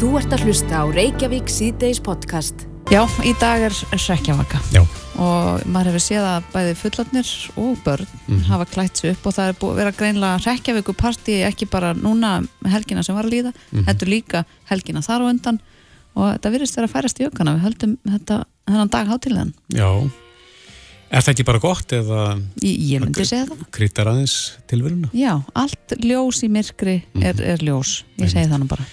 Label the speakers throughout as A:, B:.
A: Þú ert að hlusta á Reykjavík síðdeis podcast.
B: Já, í dag er hrekkjavaka
C: Já.
B: og maður hefur séð að bæði fullarnir og börn
C: Mhm.
B: hafa klætt sig upp og það er búið að vera greinlega hrekkjavíku partí ekki bara núna helgina sem var að líða,
C: Mhm.
B: heldur líka helgina þar og undan og þetta virðist vera að færast í aukana, við höldum þetta þennan dag hátilegan.
C: Já. Er það ekki bara gott eða
B: Ég, ég myndi segja það.
C: kryttar aðeins tilveruna?
B: Já, allt ljós í myrkri er,
C: Mhm.
B: er ljós, ég segi það nú bara.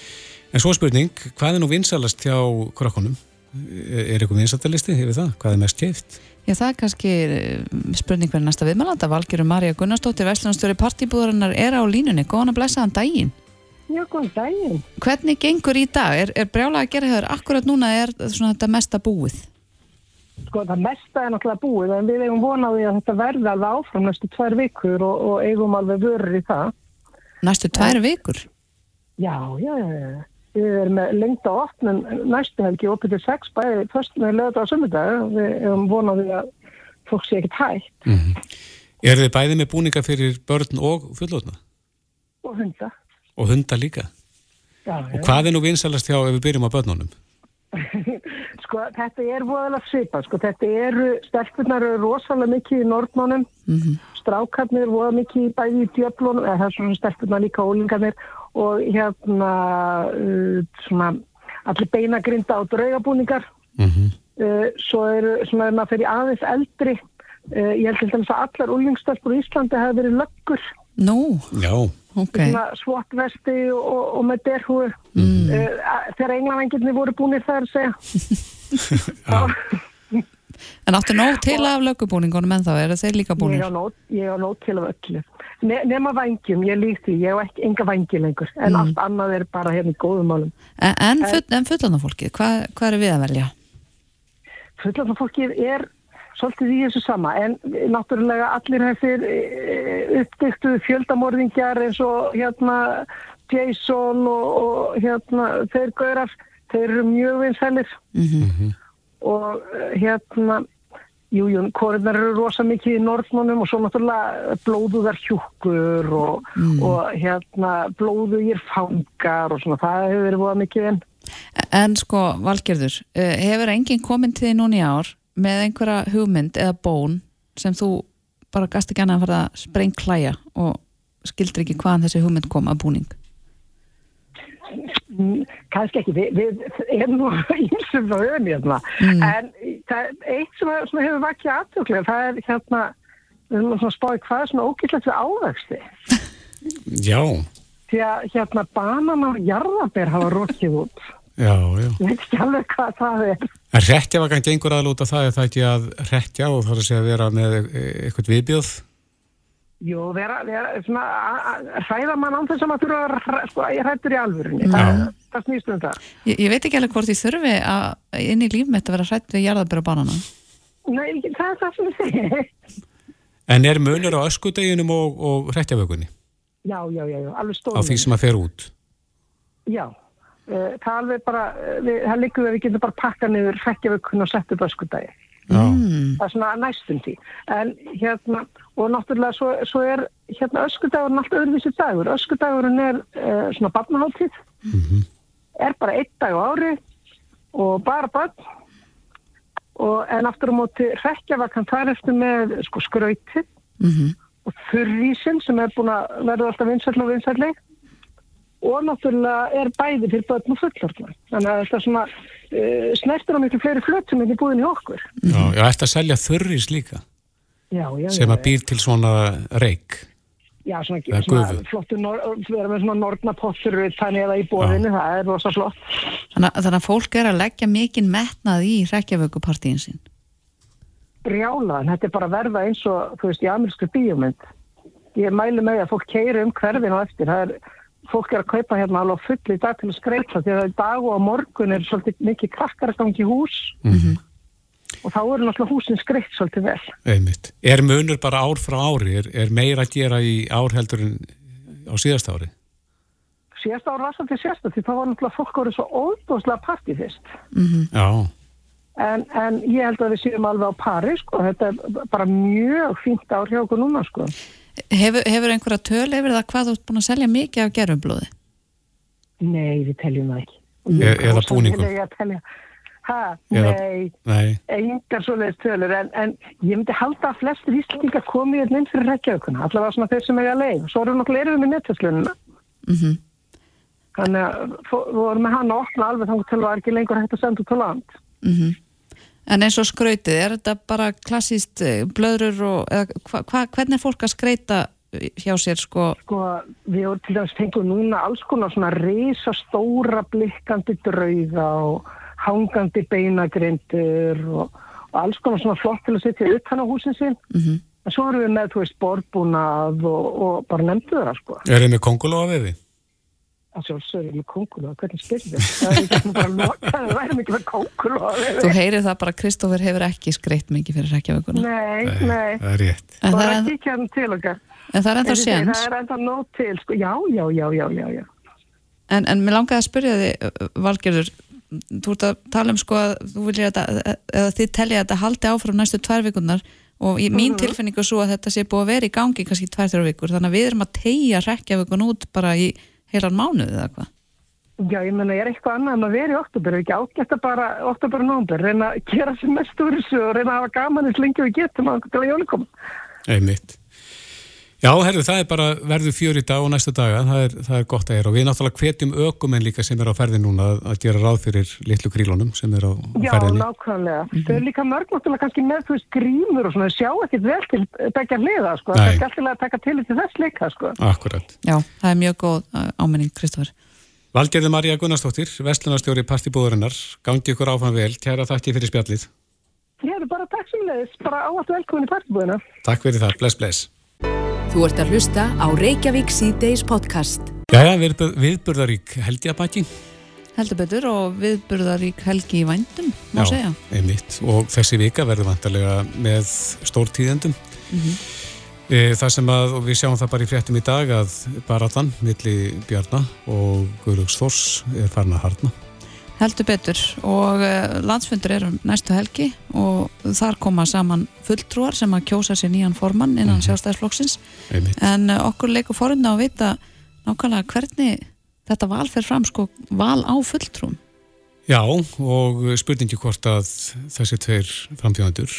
C: En svo spurning, hvað er nú vinsalast hjá krokkunum? Er eitthvað vinsaldalisti, hefur það? Hvað er mest keift?
B: Já, það er kannski eh, spurning fyrir næsta viðmælanda, Valgjörum Marja Gunnarsdóttir, Vestlunarstjóri partibúðarinnar er á línunni, góðan að blessa hann daginn.
D: Já, góðan daginn.
B: Hvernig gengur í dag? Er, er brjálega að gera hefur akkurat núna er svona þetta mesta búið?
D: Sko, það mesta er náttúrulega búið, en við eigum vonaði að þetta verði alveg áfram næstu tvær vikur og, og eigum alveg vörur í það.
B: Næstu tvær vikur?
D: Já, já, já, já. Við erum með lengta opnum næstu helgi opið til sex, bæði först með lögða á sömmudag. Við eigum vonaði að fólk sé ekkert hægt
C: Mm Er þið bæði með búninga fyrir börn og fullotna?
D: og hunda.
C: Og hunda líka?
D: Já,
C: Og hvað er nú vinsalast hjá ef við byrjum á börnunum?
D: Sko, þetta er voðalega svipa, sko, þetta eru, stelpunar eru rosalega mikið í Nordmánum,
B: Mm
D: strákarnir voða mikið í bæði í djöflunum, eða það er svona stelpunar líka ólingarnir og hérna, uh, svona, allir beinagrinda og draugabúningar,
C: Mm -hmm.
D: uh, svo eru, svona, maður fer í aðeins eldri, uh, ég held til dæmis að allar úlingstelpur í Íslandi hafa verið löggur,
B: Nú,
C: Já.
B: ok.
D: svona svotvesti og, og, og með derhúi,
C: Mm.
D: uh, þegar englavengirni voru búinir þar segja.
B: En áttu nóg til af lögubúningunum en þá, eru þeir líka
D: Ég
B: búnir?
D: ég á nót til af öllu. Ne, nema vangjum, ég líkt því, ég á ekki enga vangi lengur, en
B: Mm.
D: allt annað er bara hérna í góðum málum.
B: En, en, en fullanda fólkið, hvað, hvað er við að velja?
D: Fullan fólkið er svolítið í þessu sama, en náttúrulega allir þessir uppdyktuðu fjöldamorðingjar eins og hérna Jason og, og hérna þeir gaurar, þeir eru mjög vinsælir
B: Mm
D: og eh, hérna Jú, jú, kórunar eru rosa mikið í Nordmannum og svo náttúrulega blóðuðar hjúkur og, og hérna blóðugir fangar og svona, það hefur verið búið mikið enn.
B: En sko, Valgerður, eh, hefur enginn komin til því núna í ár með einhverja hugmynd eða bón sem þú bara gast ekki annað að fara að sprengklæja og skildir ekki hvaðan þessi hugmynd kom að búning?
D: Kannski ekki, við, við erum nú ímsum frá höfum hérna,
B: Mm.
D: en það er eitt sem, sem hefur vakið aðtöklega, það er hérna, við erum svona spáið hvað er svona ógætlegt við ávexti.
C: Já.
D: Því að hérna banana og jarðaber hafa rokið út.
C: Já, já.
D: Ég veit ekki alveg hvað það er.
C: En hrettja var kannski einhver aðlúta það er það ekki að hrettja og það er að segja að vera með e- eitthvað viðbjóð?
D: Jú, vera, vera svona, hræða mann án þess að maður þurfa að, sko, ég hrættur í alvörunni.
B: Já.
D: Það, það snýst um það.
B: Ég, ég veit ekki alveg hvort ég þurfi að inn í líf mitt að vera hrætt við jarðabera banana.
D: Nei, það er það sem ég segi.
C: En er munur á öskudeginum og, og hrettjavökunni
D: Já, já, já, já, alveg
C: á
D: stóðum.
C: því sem að fer út?
D: Já, uh, það er alveg bara, uh, við, það liggur við að við getum bara pakka niður hrekkjavökun og sett upp öskudagi.
C: Já.
B: Mm.
D: Það er svona næstum því. En hérna, og náttúrulega svo, svo er hérna öskudagurinn allt öðruvísi dagur. Öskudagurinn er uh, svona barnaháttíð, er bara einn dag á ári og bara barn. Og, en aftur á móti hrekkjavakan þar eftir með sko, skrautið
B: Mm
D: og þurrísinn sem er búin að verða alltaf vinsall og vinsallleg og náttúrulega er bæði fyrir börn og fullorðna. Þannig að þetta er svona uh, snertur á miklu fleiri flötum en í búin í okkur.
C: Já, já, ætti að selja þurris líka
D: Já, já,
C: sem að býr til svona reik.
D: já, svona,
C: Það er
D: svona flottu, vera með svona nornapottur þannig eða í bóðinu, það er rosa flott.
B: Þannig, að- þannig að fólk er að leggja mikinn metnað í hrekkjavökupartíin sín.
D: Brjálaðan, þetta er bara að verða eins og, þú veist, í amerísku bíómynd. Ég mælu með að fólk keiri um hverfin og eftir, það er fólk er að kaupa hérna alveg á full í dag til að skreita því að dag og morgun er svolítið mikið krakkar að gangi í hús og þá eru náttúrulega húsin skreitt svolítið vel.
C: Einmitt. Er munur bara ár frá ári? Er, er meira að gera í ár heldur en á síðast ári?
D: Síðasta ár var svolítið sérsta því þá var náttúrulega fólk voru svo óbúslega partí fyrst.
C: Já,
D: En, en ég held að við séum alveg á pari, sko. Þetta er bara mjög fínt ár hjá okkur núna, sko.
B: Hefur, hefur einhverja töl yfir það hvað þú ert búin að selja mikið af gerfublóði?
D: Nei, við teljum það ekki. Ég
C: E- eða búningum.
D: í að telja. Ha, nei,
C: Nei,
D: engar svoleiðis tölur en, en ég myndi halda að flestir íslendingar komi hérna inn fyrir reykjaukuna, allavega svona þeir sem eiga leið. Svo erum við náttúrulega erum við með netverslunina.
B: mm
D: Þannig að við vorum með hann að opna alveg þannig til að það er ekki lengur hægt að senda út á land.
B: Mhm. En eins og skrautið, er þetta bara klassíst eh, blöðrur og eða, hva, hva, hvernig er fólk að skreita hjá sér sko?
D: Sko, við til dæmis fengum núna alls konar svona reysa stóra blikkandi drauga og hangandi beinagrindur og, og alls konar svona flott til að setja utan á húsin sín.
B: Mm
D: En svo erum við með, þú veist, borðbúnað og, og bara nefndu það, sko.
C: er þið með kongulóa veði?
D: Það sjálfsögur með kongulóða, hvernig þið? Það er ekki bara loka, það væri mikið með kongulóða.
B: Þú heyrir það bara að Kristófur hefur ekki skreitt mikið fyrir Reykjavíkuna.
D: Nei, nei,
C: Það er rétt.
B: En það
D: bara
B: er,
D: að kíkja hann til okkar.
B: en það er ennþá séns.
D: Það er ennþá nót til, sko, já, já, já, já, já, já.
B: En, en mér langaði að spyrja þig, Valgerður, þú ert að tala um sko að þú viljið að, eða þið tellið að þetta haldi áfram næstu tvær vikunar og í mín tilfinningu er svo að þetta sé búið að vera í gangi kannski tvær, þrjár vikur, þannig að við erum að tegja Reykjavíkun út bara í heilan mánuð eða hvað.
D: Já, ég menna, ég er eitthvað annað en að vera í oktober, er ekki ágætt að bara oktober og nómber, reyna að gera sér mest úr þessu og reyna að hafa gaman eins lengi og við getum að til að jóli koma.
C: Einmitt. Já, herru, það er bara verður fjör í dag og næsta daga, það er, það er gott að er og við náttúrulega hvetjum ökumenn líka sem er á ferðin núna að, að gera ráð fyrir litlu krílunum sem er á, á
D: Já,
C: ferðinni.
D: nákvæmlega. Þau eru líka mörg náttúrulega kannski með, þú veist, grímur og svona, sjá ekkert vel til begja hliða, sko.
C: Nei.
D: Það er alltaf að taka til til þess líka, sko.
C: Akkurat.
B: Já, það er mjög góð uh, ámenning, Kristófur.
C: Valgerði Marja Gunnarsdóttir, vestlunarstjóri partibúðurinnar, gangi ykkur áfram vel, kæra þakki fyrir spjallið.
D: Ég er bara takk sem leiðis, bara áallt velkomin í partibúðina.
C: Takk fyrir það, bless, bless.
A: Þú ert að hlusta á Reykjavík C-Days podcast.
C: Jæja, viðbur, viðburðarík helgjabæki.
B: Heldur betur og viðburðarík helgi í vændum, má segja.
C: einmitt. Og þessi vika verður vantarlega með stórtíðendum.
B: Mhm.
C: e, það sem að, og við sjáum það bara í fréttum í dag að baratan milli Bjarna og Guðlöks Þors er farin að harna.
B: Heldur betur og uh, landsfundur er um næstu helgi og þar koma saman fulltrúar sem að kjósa sér nýjan formann innan mm sjálfstæðisflokksins
C: Einmitt.
B: en uh, okkur leikur forunna að vita nákvæmlega hvernig þetta val fer fram sko val á fulltrúm.
C: Já, og spurningi hvort að þessi tveir framtíðandur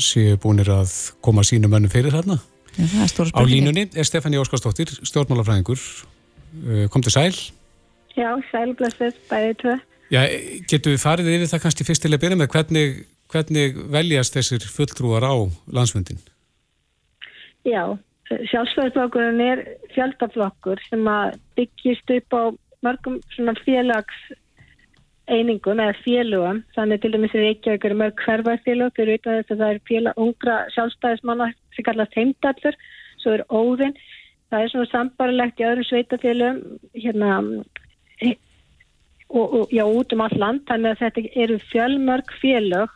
C: séu búinir að koma sínum mönnum fyrir þarna.
B: Já, það er stóra
C: Á línunni er Stefani Óskarsdóttir, stjórnmálafræðingur. Uh, Kom til sæl.
E: Já, sælblessuð, bæði tvö.
C: Já, getur við farið yfir það kannski fyrst til að byrja með hvernig, hvernig veljast þessir fulltrúar á landsfundin?
E: Já, sjálfsvæðisflokkurinn er fjöldaflokkur sem að byggjist upp á mörgum svona félags einingum eða félögum, þannig til dæmis er ekki að mörg hverfarfélög fyrir utan þess að það er félag ungra sjálfstæðismanna sem kallast heimdallur, svo er óðinn. Það er svona sambarilegt í öðrum sveitafélögum hérna og, og já, út um all land þannig að þetta eru fjölmörg félög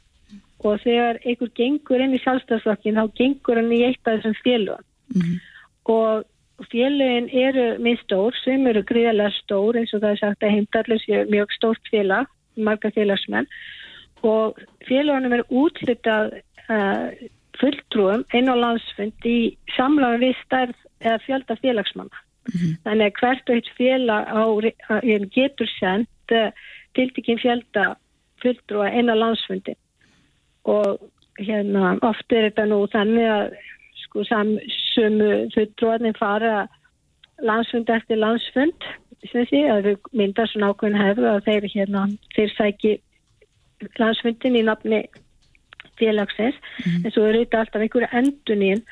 E: og þegar einhver gengur inn í sjálfstæðsflokkin þá gengur hann í eitt af þessum félögum.
B: Mhm.
E: og félögin eru minn stór sem eru gríðarlega stór eins og það er sagt að heimdallur sé mjög stórt félag marga félagsmenn. Og félagunum er útlitað uh, fulltrúum einn á landsfund í samlagum við stærð eða fjölda félagsmanna. Þannig að hvert og eitt félag á, getur sendt uh, tiltekinn fjölda fulltrúa einn á landsfundi og hérna oft er þetta nú þannig að sko sam, sömu fulltrúarnir fara landsfund eftir landsfund sem sé að við myndar svona ákveðin hefðu að þeir hérna þeir sæki landsfundin í nafni félagsins. En svo er þetta alltaf einhverju endunín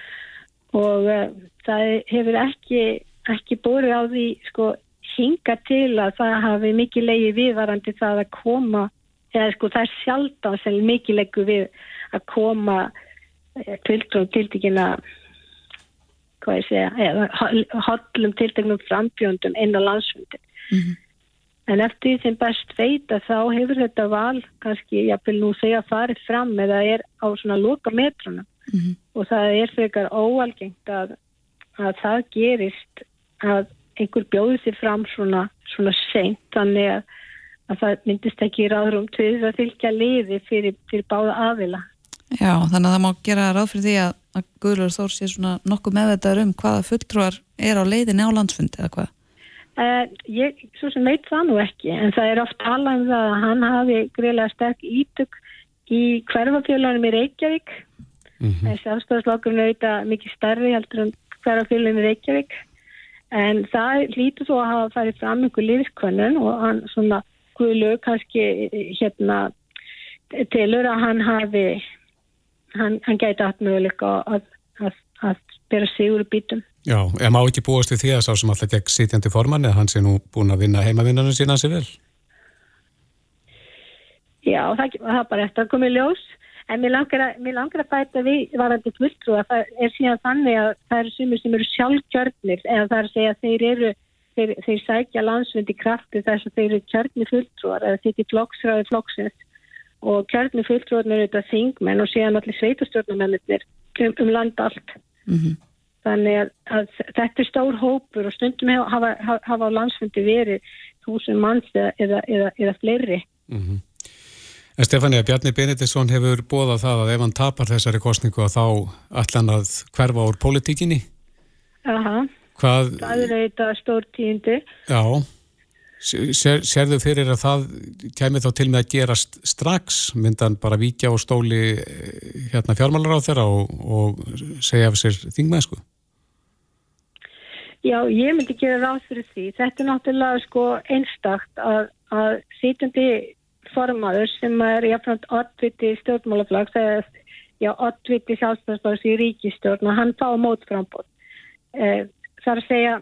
E: og uh, það hefur ekki ekki búið á því sko hinga til að það hafi mikið leiði viðvarandi það að koma eða sko það er sjaldan sem mikið leikur við að koma tiltrúum tiltekina hvað ég segja eða hollum tilteknum frambjöndum inn á landsfundin
B: Mhm.
E: en eftir því sem best veita þá hefur þetta val kannski, ég vil nú segja farið fram eða er á svona loka metrunum
B: Mhm.
E: og það er frekar óalgengt að, að það gerist að einhver bjóði sér fram svona, svona seint þannig að, að það myndist ekki ráðrum til þess að fylgja liði fyrir, fyrir báða aðila.
B: Já, þannig að það má gera ráð fyrir því að, að Guðlur Þór sé svona nokkuð meðvitaður um hvaða fulltrúar er á leiðinni á landsfund eða hvað.
E: Uh, ég, svo sem veit það nú ekki, en það er oft talað um það að hann hafi greiðlega sterk ítök í hverfafjölanum í Reykjavík. Mm -hmm. En sjálfstæðarslokkurinn auðvitað mikið stærri heldur en hverfafjölanum í Reykjavík. En það lítur svo að hafa farið fram einhver liðskvönnun og hann svona guðlu kannski hérna tilur að hann hafi, hann, hann gæti að möguleika að, að, að bera sig úr bítum.
C: Já, en má ekki búast við því að sá sem alltaf gegn sitjandi formann eða hann sé nú búin að vinna heimavinnanum sína sér vel?
E: Já, það, það er bara eftir að koma í ljós en mér langar að, mér langar að bæta við varandi fulltrú að það er síðan þannig að það eru sumir sem eru sjálfkjörnir eða það er að segja að þeir eru þeir, þeir sækja landsvöndi krafti þess að þeir eru kjörnir fulltrúar eða sitt í flokksræði flokksins og kjörnir fulltrúarnir eru þetta þingmenn og síðan allir sveitastjórnumennir um, um land allt. Mm -hmm. Þannig að, að þetta er stór hópur og stundum hafa, hafa, hafa á landsfundi verið þúsund manns eða, eða, eða, eða fleiri. Mm -hmm.
C: En Stefania, Bjarni Benediktsson hefur bóðað það að ef hann tapar þessari kostningu að þá allan að hverfa úr politíkinni?
E: Aha, Hvað... það er eitthvað stór tíundi.
C: Já, Sér, sérðu fyrir að það kemur þá til með að gerast strax myndan bara vikja á stóli eh, hérna fjármálar á þeirra og, og segja af sér þingmennsku?
E: Já, ég myndi gera ráð fyrir því. Þetta er náttúrulega sko einstakt að, að sýtandi formaður sem er jáfnvægt oddviti stjórnmálaflags eða já, oddviti sjálfstæðsflags í ríkistjórn og hann fá mótframbót. Eh, það er að segja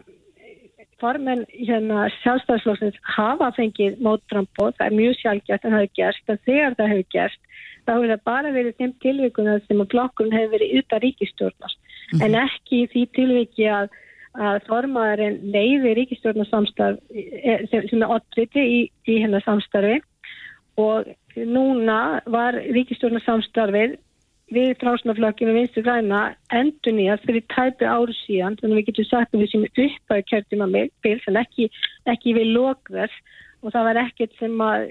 E: formen hérna, sjálfstæðslóksins hafa fengið móttrampóð, það er mjög sjálfgjart en það hefur gerst, en þegar það hefur gerst þá hefur það bara verið þeim tilvíkuna sem að blokkurinn hefur verið utan ríkistjórnars mm -hmm. en ekki því tilvíki að, að formaðurinn leiði ríkistjórnarsamstarf eh, sem er ottriti í, í hennar samstarfi og núna var ríkistjórnarsamstarfið við frásnaflökkinu vinstu græna endur nýjast fyrir tæpi áru síðan þannig að við getum sagt að við séum upp að kjörðum að bils en ekki, ekki við lókðar og það var ekkert sem að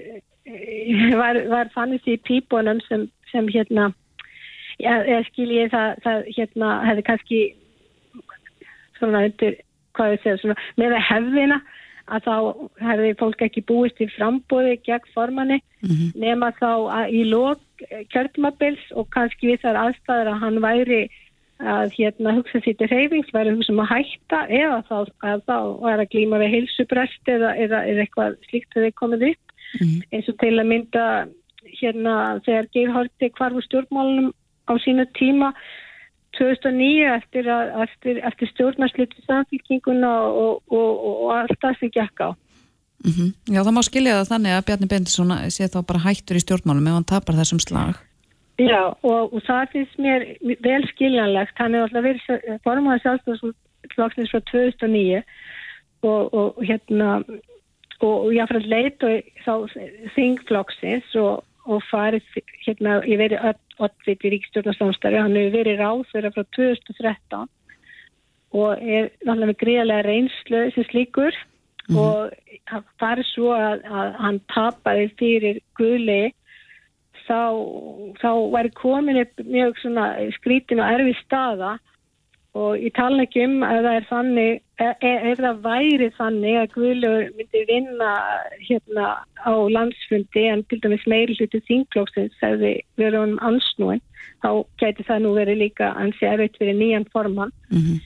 E: eh, var, var fannist í pípunum sem, sem hérna eða skiljið það, það hérna hefði kannski svona undir hvað ég segja svona með að hefðina að þá hefði fólk ekki búist til frambóði gegn formanni mm -hmm. nema þá í lók kjörtumabils og kannski við þar aðstæður að hann væri að hérna hugsa sýti reyfings, væri hugsa um að hætta eða þá að þá var að glíma við heilsubrest eða, eða, eða eitthvað slíkt að þeir komið upp mm -hmm. eins og til að mynda hérna þegar Geirhóldi kvarfu stjórnmálunum á sína tíma 2009 eftir, eftir, eftir stjórnarsluti samfélkinguna og, og, og, og allt það sem gekk á
B: Mm -hmm. Já, það má skilja það þannig að Bjarni Bendisson sé þá bara hættur í stjórnmálum ef hann tapar þessum slag.
E: Já, og, það finnst mér vel skiljanlegt. Hann er alltaf verið formaður sjálfstofsflokksins frá 2009 og, og hérna og frætt leit og þá þingflokksins og, og farið hérna, ég verið öllvit í ríkstjórnarsamstæri, hann hefur verið ráð fyrir frá 2013 og er náttúrulega gríðarlega reynslu sem slíkur mm -hmm. og það var svo að, að hann tapaði fyrir guðli þá, þá var komin upp mjög skrítin og erfi staða og ég tala ekki um að það er þannig ef, e, ef það væri þannig að guðlur myndi vinna hérna á landsfundi en til dæmis meiri hluti þingklóksins hefði verið um ansnúin þá gæti það nú verið líka ansi erfitt fyrir nýjan forman mm -hmm.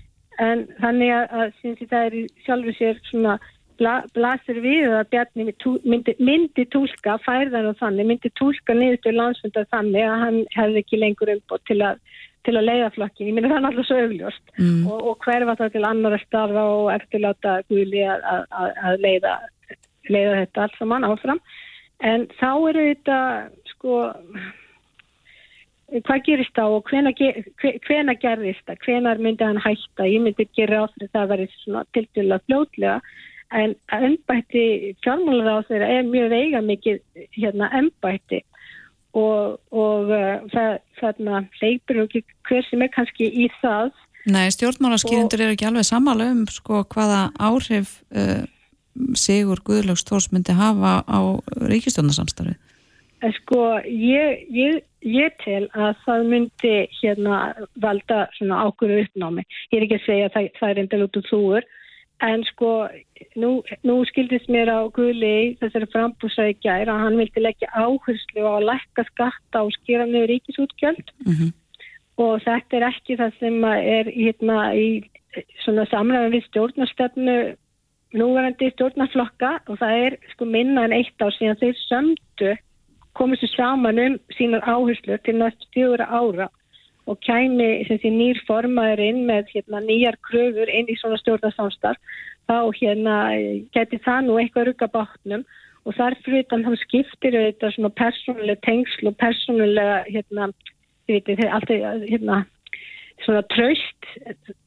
E: en þannig að, að það er sjálfur sér svona bla, blasir við að Bjarni myndi, myndi tólka færðan og þannig, myndi tólka niður til landsfundar þannig að hann hefði ekki lengur umbútt til að til að leiða flokkin, ég minna það er alltaf svo augljóst. Mm. og, og hverfa það til annar að starfa og eftirláta Guðli að, að, að leiða, leiða þetta allt saman áfram. En þá eru þetta sko hvað gerist þá og hvena, hvena gerðist það, hvena myndi hann hætta? Ég myndi gera á því að það svona til til að fljótlega. En ennbætti fjármálar á þeirra er mjög veiga mikið hérna ennbætti og, og uh, það, þarna leipur ekki hver sem er kannski í það
B: Nei, stjórnmálaskýrindur eru ekki alveg samála um sko hvaða áhrif uh, Sigur Guðlaugs Tórs myndi hafa á ríkistjónarsamstarfi
E: Sko, ég, ég, ég tel að það myndi hérna valda svona ákveðu uppnámi. Ég er ekki að segja að það, það er endal út úr þúur en sko nú, nú skildist mér á Guðli þessari frambúsaði gær að hann vildi leggja áherslu á að lækka skatta og skera niður ríkisútgjöld. Mm -hmm. og þetta er ekki það sem er hérna í svona samræðan við stjórnastefnu núverandi stjórnaflokka og það er sko minna en eitt ár síðan þeir sömdu komið sér saman um sínar áherslu til næst fjóra ára og kæmi því nýr formaður inn með hérna, nýjar kröfur inn í svona stjórnasánstar þá hérna geti það nú eitthvað rugga bátnum og þar að hann skiptir þetta svona persónulega tengsl og persónulega hérna, veitir, alltaf hérna svona tröst,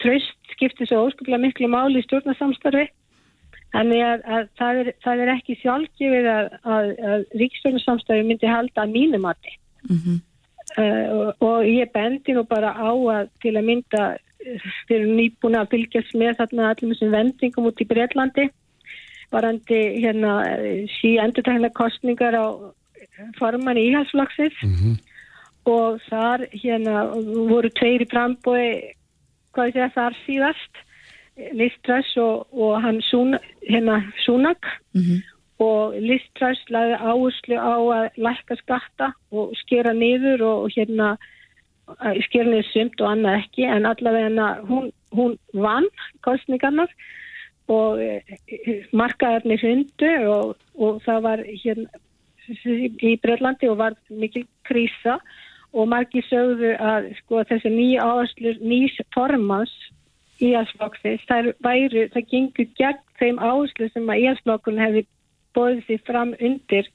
E: tröst skiptir svo óskaplega miklu máli í stjórnarsamstarfi þannig að, að það, er, það er ekki sjálfgefið að, að, að ríkstjórnarsamstarfi myndi halda að mínumati mm -hmm. Uh, og, ég bendi nú bara á að til að mynda við erum nýbúin að fylgjast með þarna allir þessum vendingum út í Breitlandi varandi hérna sí endurtækna kostningar á forman í íhalsflagsins mm -hmm og þar hérna voru tveir í frambói hvað ég segja þar síðast Liströss og, og hann Súna, hérna Súnak mm -hmm. Og Liströss laði áherslu á að lækka skatta og skera niður og hérna skera niður sumt og annað ekki. En allavega hún, hún vann kostningarnar og e, markaðarnir hundu og, og það var hérna í Breitlandi og var mikil krísa. Og margir sögðu að sko þessi nýja áherslur nýs formans í aðsflokksins, það væri, það gengur gegn þeim áherslu sem að íhalsflokkun hefði bóðið sér fram undir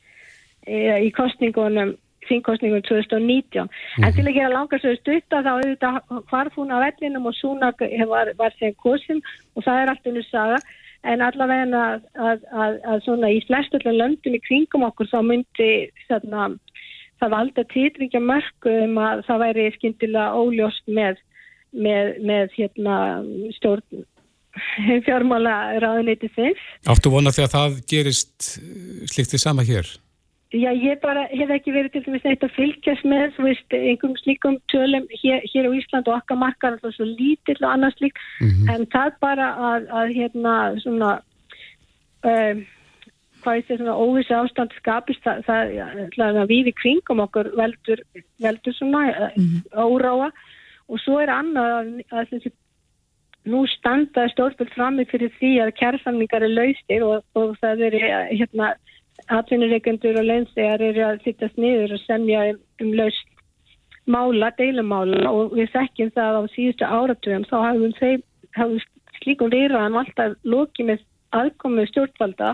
E: e, í kostningunum þingkostningunum 2019 mm. en til að gera langarsöðu stutta þá auðvitað hvarf hún á vellinum og Súnak var, var sem kosim og það er allt unnur saga en allavega að, að, að, að svona í flestu löndum í kringum okkur þá myndi þarna það valda týtringja mörgum að það væri skindilega óljóst með, með, með hérna, stjórn fjármála ráðuniti þess.
C: Áttu vona því að það gerist eh, sliktið sama hér?
E: Já, ég bara hef ekki verið til dæmis neitt að fylgjast með, veist, einhverjum slíkum tölum hér, hér á Ísland og okkar markar alltaf svo lítill og annars lík, mm -hmm. en það bara að, að hérna, svona, um, hvað er þetta óvissi ástand skapist það, það, það við í kringum okkur veldur, veldur svona mm -hmm. óráa og svo er annað að, að þessi, nú standa stjórnvöld frammi fyrir því að kjærsamningar er laustir og, og það er hérna atvinnureikendur og leynstegar eru að sittast niður og semja um, um laust mála, deilumála og við þekkjum það á síðustu áratugum þá hafum þeim hafum slíkum rýraðan alltaf lókið með aðkomið stjórnvalda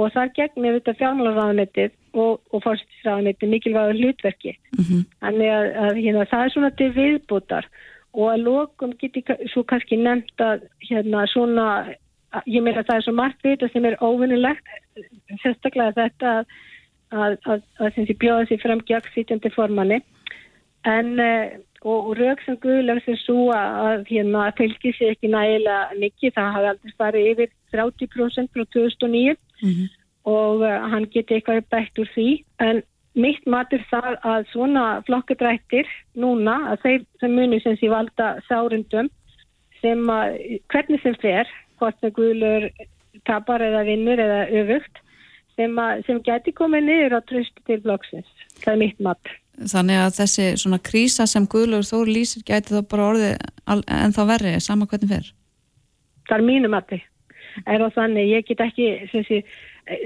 E: og það gegnir þetta fjármálaráðanettið og, og fórstisráðanettið mikilvægur hlutverki. Mm -hmm. Þannig að, að hérna, það er svona til viðbútar og að lokum getur svo kannski nefnt að hérna, svona, ég meina það er svo margt vita sem er óvinnilegt, sérstaklega þetta að, að, að, að sem sé bjóða sér fram gegnsýtjandi formanni. En eh, og, og rauk sem Guðlefn sem svo að hérna fylgir sér ekki nægilega mikið, það hafi aldrei farið yfir 30% frá 2009 mm -hmm. og uh, hann geti eitthvað bætt úr því. En mitt matur það að svona flokkadrættir núna að þeir sem muni sem sé valda sárundum sem að hvernig sem fer hvort það guðlur tapar eða vinnur eða öfugt sem, að, sem geti komið niður á tröstu til flokksins, það er mitt mat.
B: Þannig að þessi svona krísa sem Guðlur Þór lýsir gæti þá bara orðið en þá verri, sama hvernig fer?
E: Það er mínu mati. Er það þannig, ég get ekki sé,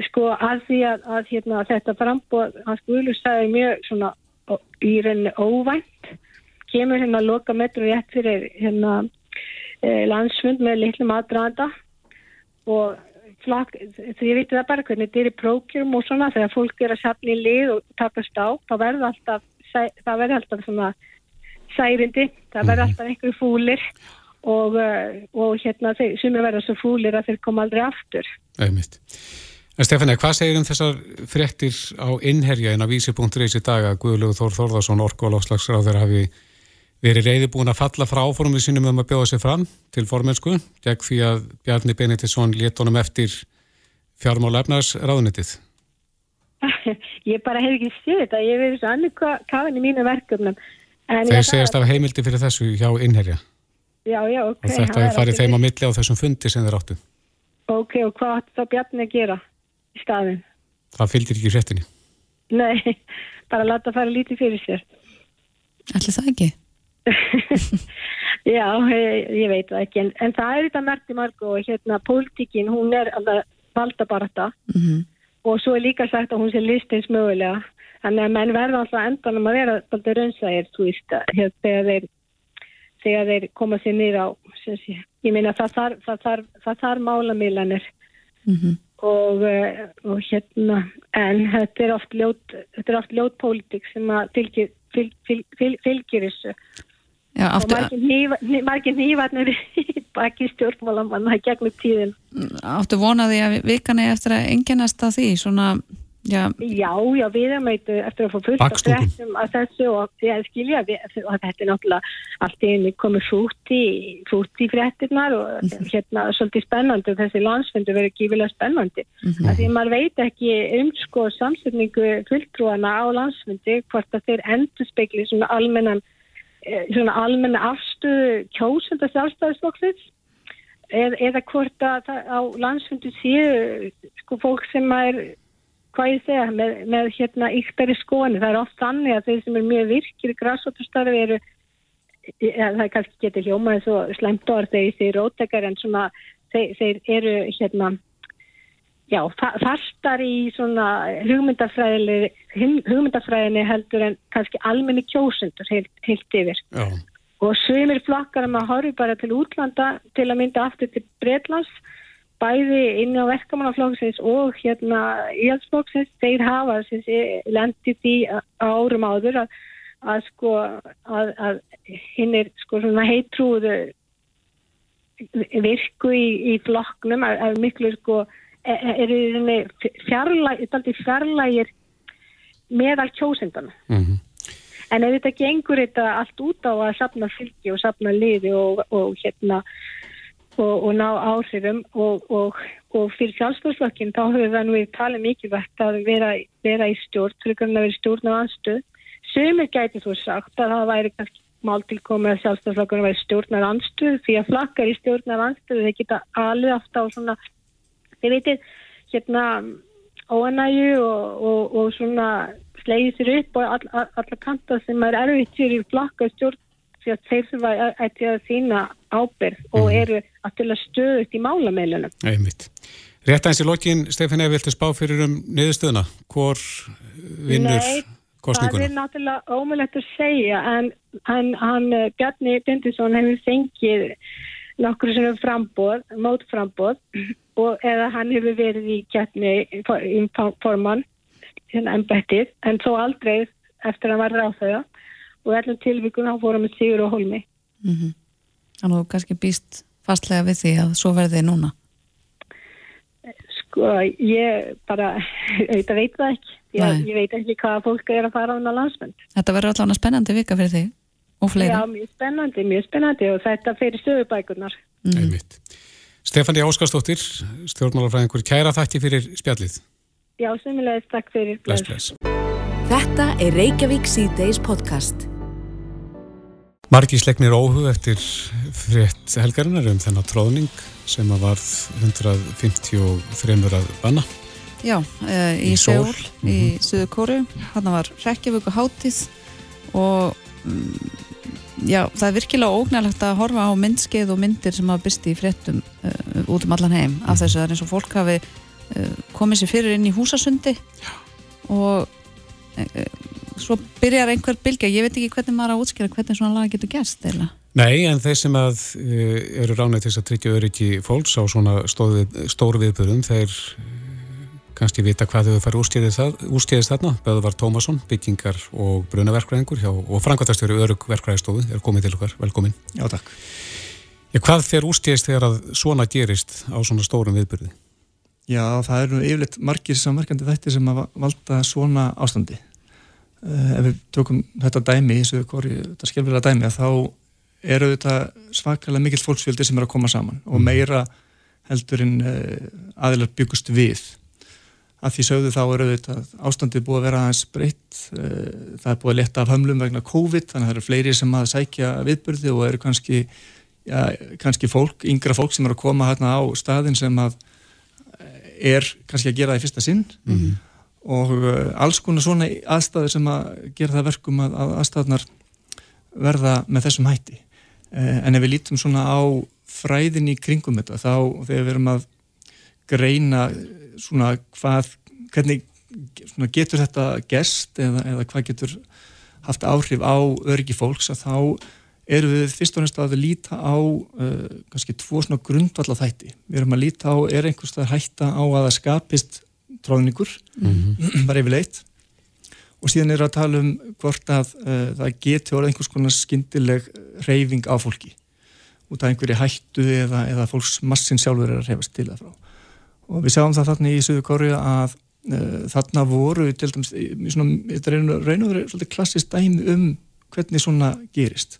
E: sko að því að, að hérna, þetta frambóð, hans Guðlur sagði mjög svona í rauninni óvænt, kemur hérna að loka metru rétt fyrir hérna eh, landsfund með litlum aðdraðanda og flak, því ég veit það bara hvernig þetta er í prókjum og svona þegar fólk er að safna í lið og takast á, þá verður alltaf það verður alltaf svona særindi, það verður mhm. alltaf einhverju fúlir og, eh, og hérna þeir, sem er verið svo fúlir að þeir koma aldrei aftur.
C: Æmitt. En Stefani, hvað segir um þessar fréttir á innherja en á vísi.reis í dag að Guðlegu Þór Þórðarsson orku og láslagsráður hafi verið reyði búin að falla frá áformið sínum um að bjóða sig fram til formensku gegn því að Bjarni Benediktsson létt honum eftir fjármála efnars ráðunitið?
E: Ég bara hef ekki séð þetta, ég hef verið svo annir kafin í mínu verkefnum.
C: Þeir segjast af heimildi fyrir þessu hjá innherja?
E: Já, já, ok.
C: Og þetta er farið þeim á milli á þessum fundi sem þeir áttu.
E: Ok, og hvað átti þá Bjarni að gera í staðin?
C: Það fylgir ekki hrettinni.
E: Nei, bara láta fara lítið fyrir sér.
B: Ætli það ekki?
E: Já, ég, ég veit það ekki, en, en það er þetta merti marg og hérna, pólitíkin, hún er alveg valda bara þetta
B: Mm
E: og svo er líka sagt að hún sé listins mögulega. Þannig að menn verða alltaf endanum að vera alltaf raunsægir, þú veist, að, hérna, þegar þeir þegar þeir koma sér niður á sem sé, ég meina það þarf það þarf, það þarf málamilanir
B: -hmm.
E: Og, eh, og hérna en þetta er oft ljót þetta er oft ljót pólitík sem að fylgir, fylg, fylg, fylg, fylgir þessu.
B: Já,
E: og
B: áttu,
E: margir nývarnir baki stjórnmálamanna gegnum tíðin
B: áttu vonaði að vikan er eftir að enginnast að því, svona, já,
E: Já, já, við erum eitthvað eftir að fá fullt af
C: Bakstungum.
E: fréttum að þessu og ég skilja við, og þetta er náttúrulega allt í einu komið fút í, í fréttirnar og hérna svolítið spennandi og þessi landsfundu verður gífilega spennandi. Mm
B: Mhm.
E: Því maður veit ekki um sko samsetningu fulltrúana á landsfundi hvort að þeir endur spekli svona almennan eh, svona almenna afstöðu kjósunda sjálfstæðisflokksins eða, eða hvort að á landsfundu séu sko fólk sem er hvað ég segja, með, með hérna yktari skoðanir. Það er oft þannig að þeir sem er mjög virkir í græsóttastarfi eru ja, það kannski getur hljómaði svo slemt orð þegar þeir róttekar en svona þeir, þeir eru hérna já, fa- fastar í svona hugmyndafræðinni hugmyndafræðinni heldur en kannski almenni kjósundur heilt, heilt yfir
C: Já.
E: og svimir flokkar að maður horfi bara til útlanda til að mynda aftur til Breitlands bæði inn á verkamannaflokksins og hérna íhaldsflokksins, þeir hafa lendið því árum áður að, að sko að, að hinn er sko svona heitrúðu virku í, í flokknum að, að miklu sko er, er í rauninni fjarlæg, fjarlægir meðal kjósindana
C: Mm
E: En ef þetta gengur þetta allt út á að sapna fylgi og sapna liði og, og hérna og, og ná áhrifum og, og, og fyrir sjálfstofsflokkin þá höfum við nú við talið mikilvægt að vera, vera í stjórn, fyrir að vera í stjórn á anstöð. Sumir gæti þú sagt að það væri kannski mál til komið að sjálfstofsflokkurinn væri stjórnar anstöð því að flakkar í stjórnar anstöð þeir geta alveg aftur á svona þið veitir hérna óanægu og, og, og svona slegið sér upp og all, all, alla kanta sem er erfitt í flakka stjórn því að þeir þurfa að, að, að sína ábyrð og eru að til að stöðut í málameilunum.
C: Einmitt. Rétt aðeins í lokin, Stefán, ef viltu spá fyrir um niðurstöðuna? Hvor vinnur
E: Nei, Það
C: kostninguna?
E: er náttúrulega ómulett að segja en hann, hann eh, Bjarni Bindisson hefur fengið nokkur svona frambóð, mótframbóð og eða hann hefur verið í kjarni í formann hérna embættið en þó aldrei eftir að hann var ráþauða og öllum tilvíkun hann fórum með Sigur og Holmi.
B: Mm Þannig að þú kannski býst fastlega við því að svo verði núna.
E: Sko ég bara, þetta veit það ekki. Ég, ég veit ekki hvað fólk er að fara á hana landsmönd.
B: Þetta verður allavega spennandi vika fyrir þig og fleiri.
E: Já, mjög spennandi, mjög spennandi og þetta fyrir stöðubækunar.
C: Einmitt. Stefán D. Óskarsdóttir, stjórnmálafræðingur, kæra þætti fyrir spjallið.
E: Já, semulegist takk fyrir.
C: Bless, bless.
A: Þetta er Reykjavík C-Days podcast.
C: Margi slegnir óhug eftir frétt helgarinnar um þennan tróðning sem að varð 153 að banna.
B: Já, uh, í,
C: Í Seúl.
B: Seúl, í Suðu Kóru, hann var Reykjavík og hátíð og mm, já, það er virkilega ógnælegt að horfa á myndskeið og myndir sem hafa byrst í fréttum uh, út um allan heim af þessu það er eins og fólk hafi uh, komið sér fyrir inn í húsasundi já. og uh, svo byrjar einhver bylgja, ég veit ekki hvernig maður á að útskýra hvernig svona lag getur gerst eða
C: Nei, en þeir sem að uh, eru ránið til þess að tryggja öryggi fólks á svona stóru viðbörðum, þeir uh, kannski vita hvað þau farið úrstíðist þarna. Böðvar Tómasson, byggingar og brunaverkvæðingur hjá, og frangvæðastjóri örug verkvæðistofu er komið til okkar. Velkomin.
F: Já, takk.
C: Já, hvað þeir úrstíðist þegar að svona gerist á svona stórum viðbörði?
F: Já, það eru yfirleitt margir samverkandi þættir sem að valda svona ástandi. Uh, ef við tökum þetta dæmi, þessu kori, þetta skilfilega dæmi, þá eru þetta svakalega mikill fólksfjöldi sem er að koma saman og meira heldur en uh, aðilar byggust við. Að því sögðu þá eru þetta ástandið búið að vera aðeins breytt, uh, það er búið að leta af hömlum vegna COVID, þannig að það eru fleiri sem að sækja viðbyrði og eru kannski já, kannski fólk, yngra fólk sem er að koma hérna á staðin sem að er kannski að gera það í fyrsta sinn mm -hmm. Og uh, alls konar svona aðstæður sem að gera það verkum að, að aðstæðnar verða með þessum hætti uh, en ef við lítum svona á fræðin í kringum þetta þá þegar við erum að greina svona hvað hvernig svona, getur þetta gest eða, eða hvað getur haft áhrif á öryggi fólks að þá eru við fyrst og næst að líta á uh, kannski tvo svona grundvalla þætti. Við erum að líta á, er einhverstað hætta á að það skapist tróðningur, mm -hmm. bara yfirleitt og síðan er að tala um hvort að uh, það getur einhvers konar skindileg reyfing á fólki út af einhverju hættu eða, eða fólks massin sjálfur er að reyfast til það frá. Og við sjáum það þarna í Suðu Kóru að uh, þarna voru til dæmis, þetta er raun og verið klassist dæmi um hvernig svona gerist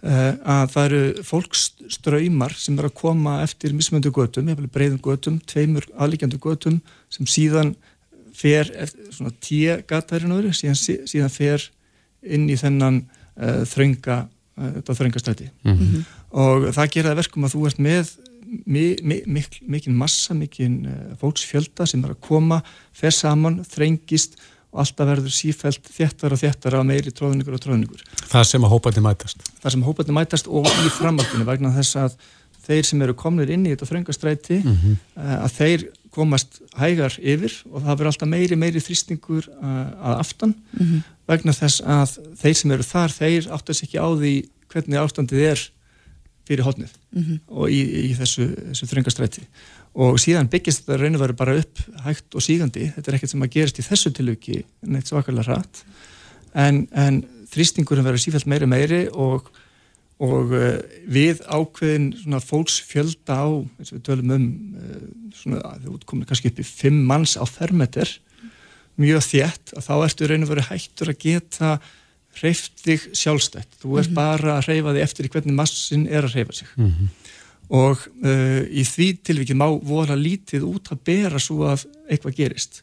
F: að það eru fólkströymar sem er að koma eftir mismöndu götum, breyðum götum, tveimur aðlíkjandu götum sem síðan fer, svona tíu gatærin öðru, síðan, síðan fer inn í þennan uh, þrönga, uh, þetta þröngastræti mm -hmm. og það gera verkum að þú ert með mi, mi, mik, mikinn massa, mikinn uh, fólksfjölda sem er að koma, fer saman, þrengist og alltaf verður sífælt þéttar og þéttar af meiri tróðningur og tróðningur.
C: Það sem að hópandi mætast.
F: Það sem hópandi mætast og í framhaldinu vegna þess að þeir sem eru komnir inn í þetta þröngastræti mm -hmm. að þeir komast hægar yfir og það verður alltaf meiri meiri þrýstingur eh, að aftan mm -hmm. vegna þess að þeir sem eru þar, þeir áttast ekki á því hvernig ástandið er fyrir hodnið mm -hmm. og í, í þessu, þessu þröngastræti og síðan byggist þetta raun og veru bara upp hægt og sígandi, þetta er ekkert sem að gerist í þessu tilviki, neitt svakalega rætt en, en þrýstingurum verður sífælt meiri meiri og, og uh, við ákveðin svona fólksfjölda á eins og við tölum um uh, svona, það útkomur kannski upp í fimm manns á fermeter mjög þétt, að þá ertu raun og veru hægtur að geta hreift þig sjálfstætt, þú ert mm -hmm. bara að hreyfa þig eftir hvernig massin er að hreyfa sig. Mm -hmm og uh, í því tilvikið má voru að lítið út að bera svo að eitthvað gerist.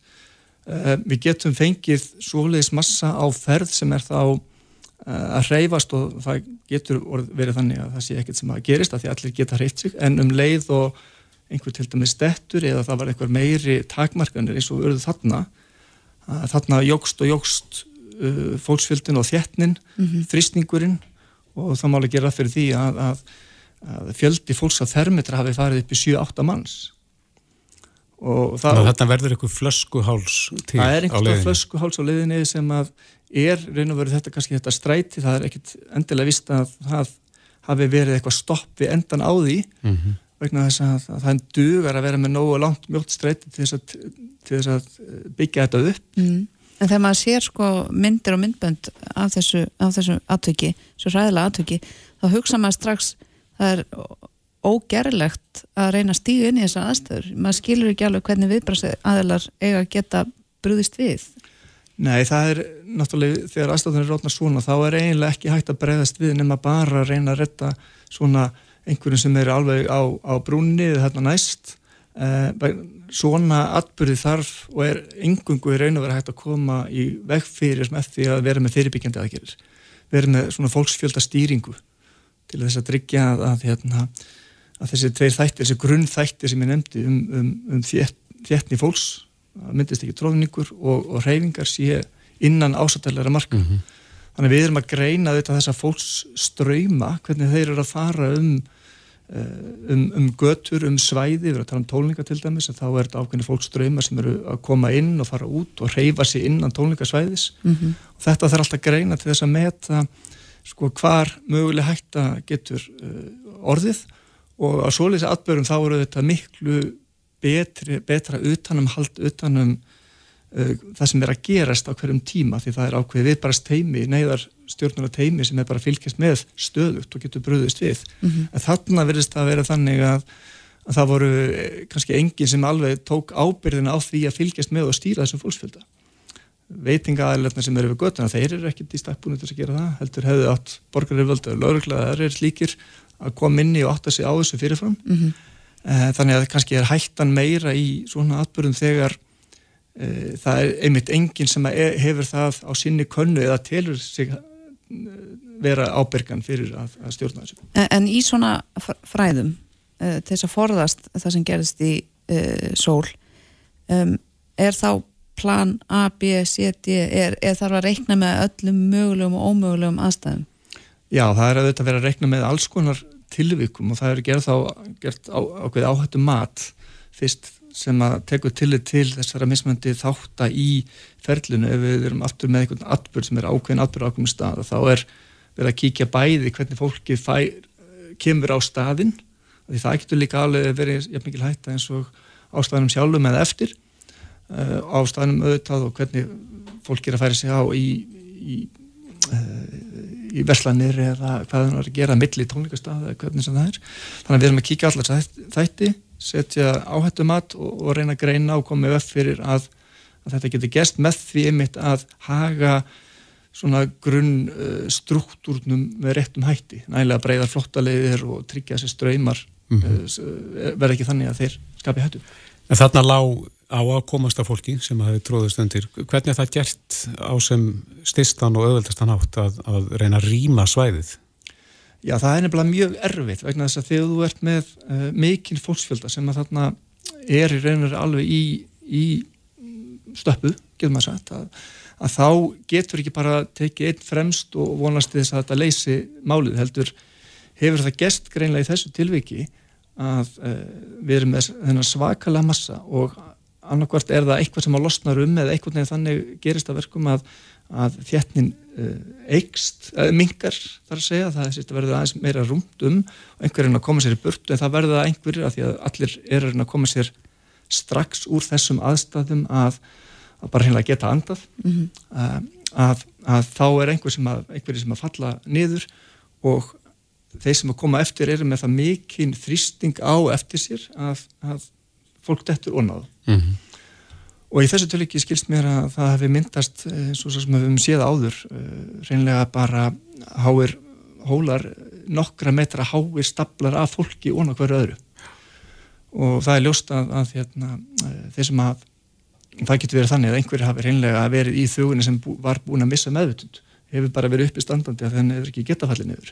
F: Uh, við getum fengið svoleiðis massa á ferð sem er þá uh, að hreyfast og það getur verið þannig að það sé ekkert sem að gerist að því allir geta hreyft sig en um leið og einhver til dæmis stettur eða það var eitthvað meiri takmarkanir eins og verður þarna þarna jógst og jógst fólksfjöldin og þjettnin, mm -hmm. þrýstingurinn og það máli gera fyrir því að, að að fjöldi fólks á þermitra hafi farið upp í 7-8 manns og það
C: þetta verður eitthvað flöskuháls til á leiðinni
F: það er einhverja flöskuháls á leiðinni sem að er reyn og verið þetta kannski þetta stræti það er ekkit endilega vist að það hafi verið eitthvað stopp við endan á því mm -hmm. vegna þess að, að það er dugar að vera með nógu langt mjótt stræti til þess að, til þess að byggja þetta upp mm.
B: En þegar maður sér sko myndir og myndbönd af þessu, þessu aðtöki, svo ræðilega aðtöki þá hugsa maður strax það er ógerlegt að reyna að stíga inn í þessa aðstöður maður skilur ekki alveg hvernig viðbrast aðelar eiga að geta brúðist við.
F: Nei, það er náttúrulega þegar aðstöðunir er rótna svona þá er eiginlega ekki hægt að breyðast við nema bara að reyna að retta svona einhverjum sem er alveg á, á brúnni eða hérna næst. Eh, svona atbyrði þarf og er engungu í raun og verið hægt að koma í vegfyrir með því að vera með fyrirbyggjandi aðgerir vera með svona fólksfjölda stýringu til þess að tryggja að, að, hérna, að þessi tveir þættir, þessi grunnþættir sem ég nefndi um, um, um þéttni fólks, myndist ekki tróðningur og, og reyfingar sé innan ásatæðlega marka. Mm -hmm. Þannig við erum að greina þetta þessa fólks ströyma, hvernig þeir eru að fara um, uh, um, um götur, um svæði, við erum að tala um tólninga til dæmis, þá er þetta ákveðni fólksströyma sem eru að koma inn og fara út og reyfa sér innan tólningasvæðis mm -hmm. og þetta þarf alltaf að greina til þess að meta sko hvar möguleg hætta getur uh, orðið og á svoleiðis atbörum þá eru þetta miklu betri, betra utanum hald utanum uh, það sem er að gerast á hverjum tíma því það er ákveðið við bara steimi, neyðar stjórnuna teimi sem er bara fylgjast með stöðugt og getur bröðist við. Mm -hmm. En þarna verðist að vera þannig að, að það voru eh, kannski enginn sem alveg tók ábyrðina á því að fylgjast með og stýra þessum fólksfjölda veitingaðalegna sem eru við göttuna, þeir eru ekkert í stakkbúinu til að gera það, heldur hefðu átt borgarirvöldu og lauruglaðar er slíkir að koma inn í og átta sig á þessu fyrirfram mm -hmm. þannig að kannski er hættan meira í svona atbyrðum þegar e, það er einmitt enginn sem er, hefur það á sinni könnu eða telur sig vera ábyrgan fyrir að, að stjórna þessu.
B: En, en í svona fræðum uh, til þess að forðast það sem gerist í uh, sól er þá plan A, B, C, D er, er þarf að reikna með öllum mögulegum og ómögulegum aðstæðum?
F: Já, það er að þetta vera að reikna með alls konar tilvikum og það er gerð þá gert á, ákveð áhættu mat fyrst sem að teku tillit til þessara mismöndi þátta í ferlinu ef við erum aftur með einhvern atbyrg sem er ákveðin atbyrg ákveðin stað þá er verið að kíkja bæði hvernig fólki fær, kemur á staðin því það getur líka alveg verið jafn mikil hætta eins og ástæðanum sjálfum eða eftir uh, ástæðanum auðvitað og hvernig fólk er að færa sig á í, í, uh, í verslanir eða hvað það er að gera milli tónleikastað eða hvernig sem það er þannig að við erum að kíkja allar þætti setja áhættumat og, og reyna að greina og koma upp fyrir að, að þetta getur gest með því einmitt að haga svona grunn uh, struktúrnum með réttum hætti, nægilega breyðar flottalegðir og tryggja sér ströymar mm -hmm. uh, verða ekki þannig að þeir skapi hættu.
C: En þarna lág á að komast af fólki sem hafi tróðust undir, hvernig er það gert á sem stistan og öðvöldastan átt að, að reyna að rýma svæðið?
F: Já, það er nefnilega mjög erfitt vegna þess að þegar þú ert með uh, mikinn fólksfjölda sem að þarna er í raunir alveg í, í stöppu, getur maður sagt, að, að þá getur ekki bara tekið einn fremst og vonast þess að þetta leysi málið heldur hefur það gest greinlega í þessu tilviki að uh, við erum með þennan svakalega massa og annarkvært er það eitthvað sem á losnar um eða eitthvað nefnir þannig gerist að verkum að, að þétnin eikst, eða mingar þar að segja, það að verða aðeins meira rúmt um og einhverjum að koma sér í burtu en það verða einhverjir að því að allir er að koma sér strax úr þessum aðstæðum að, að bara hinnlega geta andað mm -hmm. að, að þá er einhver sem að, einhverjir sem að falla niður og þeir sem að koma eftir eru með það mikinn þrýsting á eftir sér að fólk dettur onnáð mm -hmm. Og í þessu tölviki skilst mér að það hefði myndast, og svo sem við höfum séð áður, eh, reynlega bara háir hólar nokkra metra hái staplar af fólki og hverju öðru. Og það er ljóst að, að hérna, eh, þeir sem að, það getur verið þannig að einhverju hafi reynlega verið í þjóðinni sem bú, var búin að missa meðvutund, hefur bara verið uppi standandi að þenni hefur ekki getafallið niður.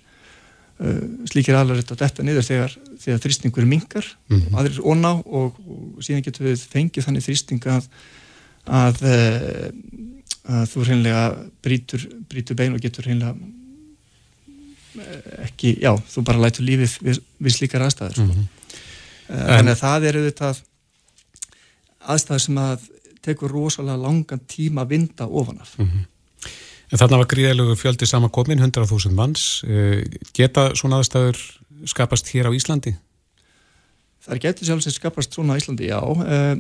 F: Uh, slíkir alveg þetta detta niður þegar, þegar þrýstingur mingar mm -hmm. aðrir óná og, og síðan getur við fengið þannig þrýsting að, að, uh, að þú reynlega brítur, brítur bein og getur reynlega uh, ekki, já, þú bara lætur lífið við, við slíkar aðstæður mm -hmm. þannig að það eru þetta aðstæður sem að tekur rosalega langan tíma að vinda ofanaf mm -hmm.
C: En þarna var gríðilegu fjöldi samankomin, 100.000 manns. Eh, geta svona aðstæður skapast hér á Íslandi?
F: Það getið sjálfsveit skapast svona á Íslandi, já. Eh,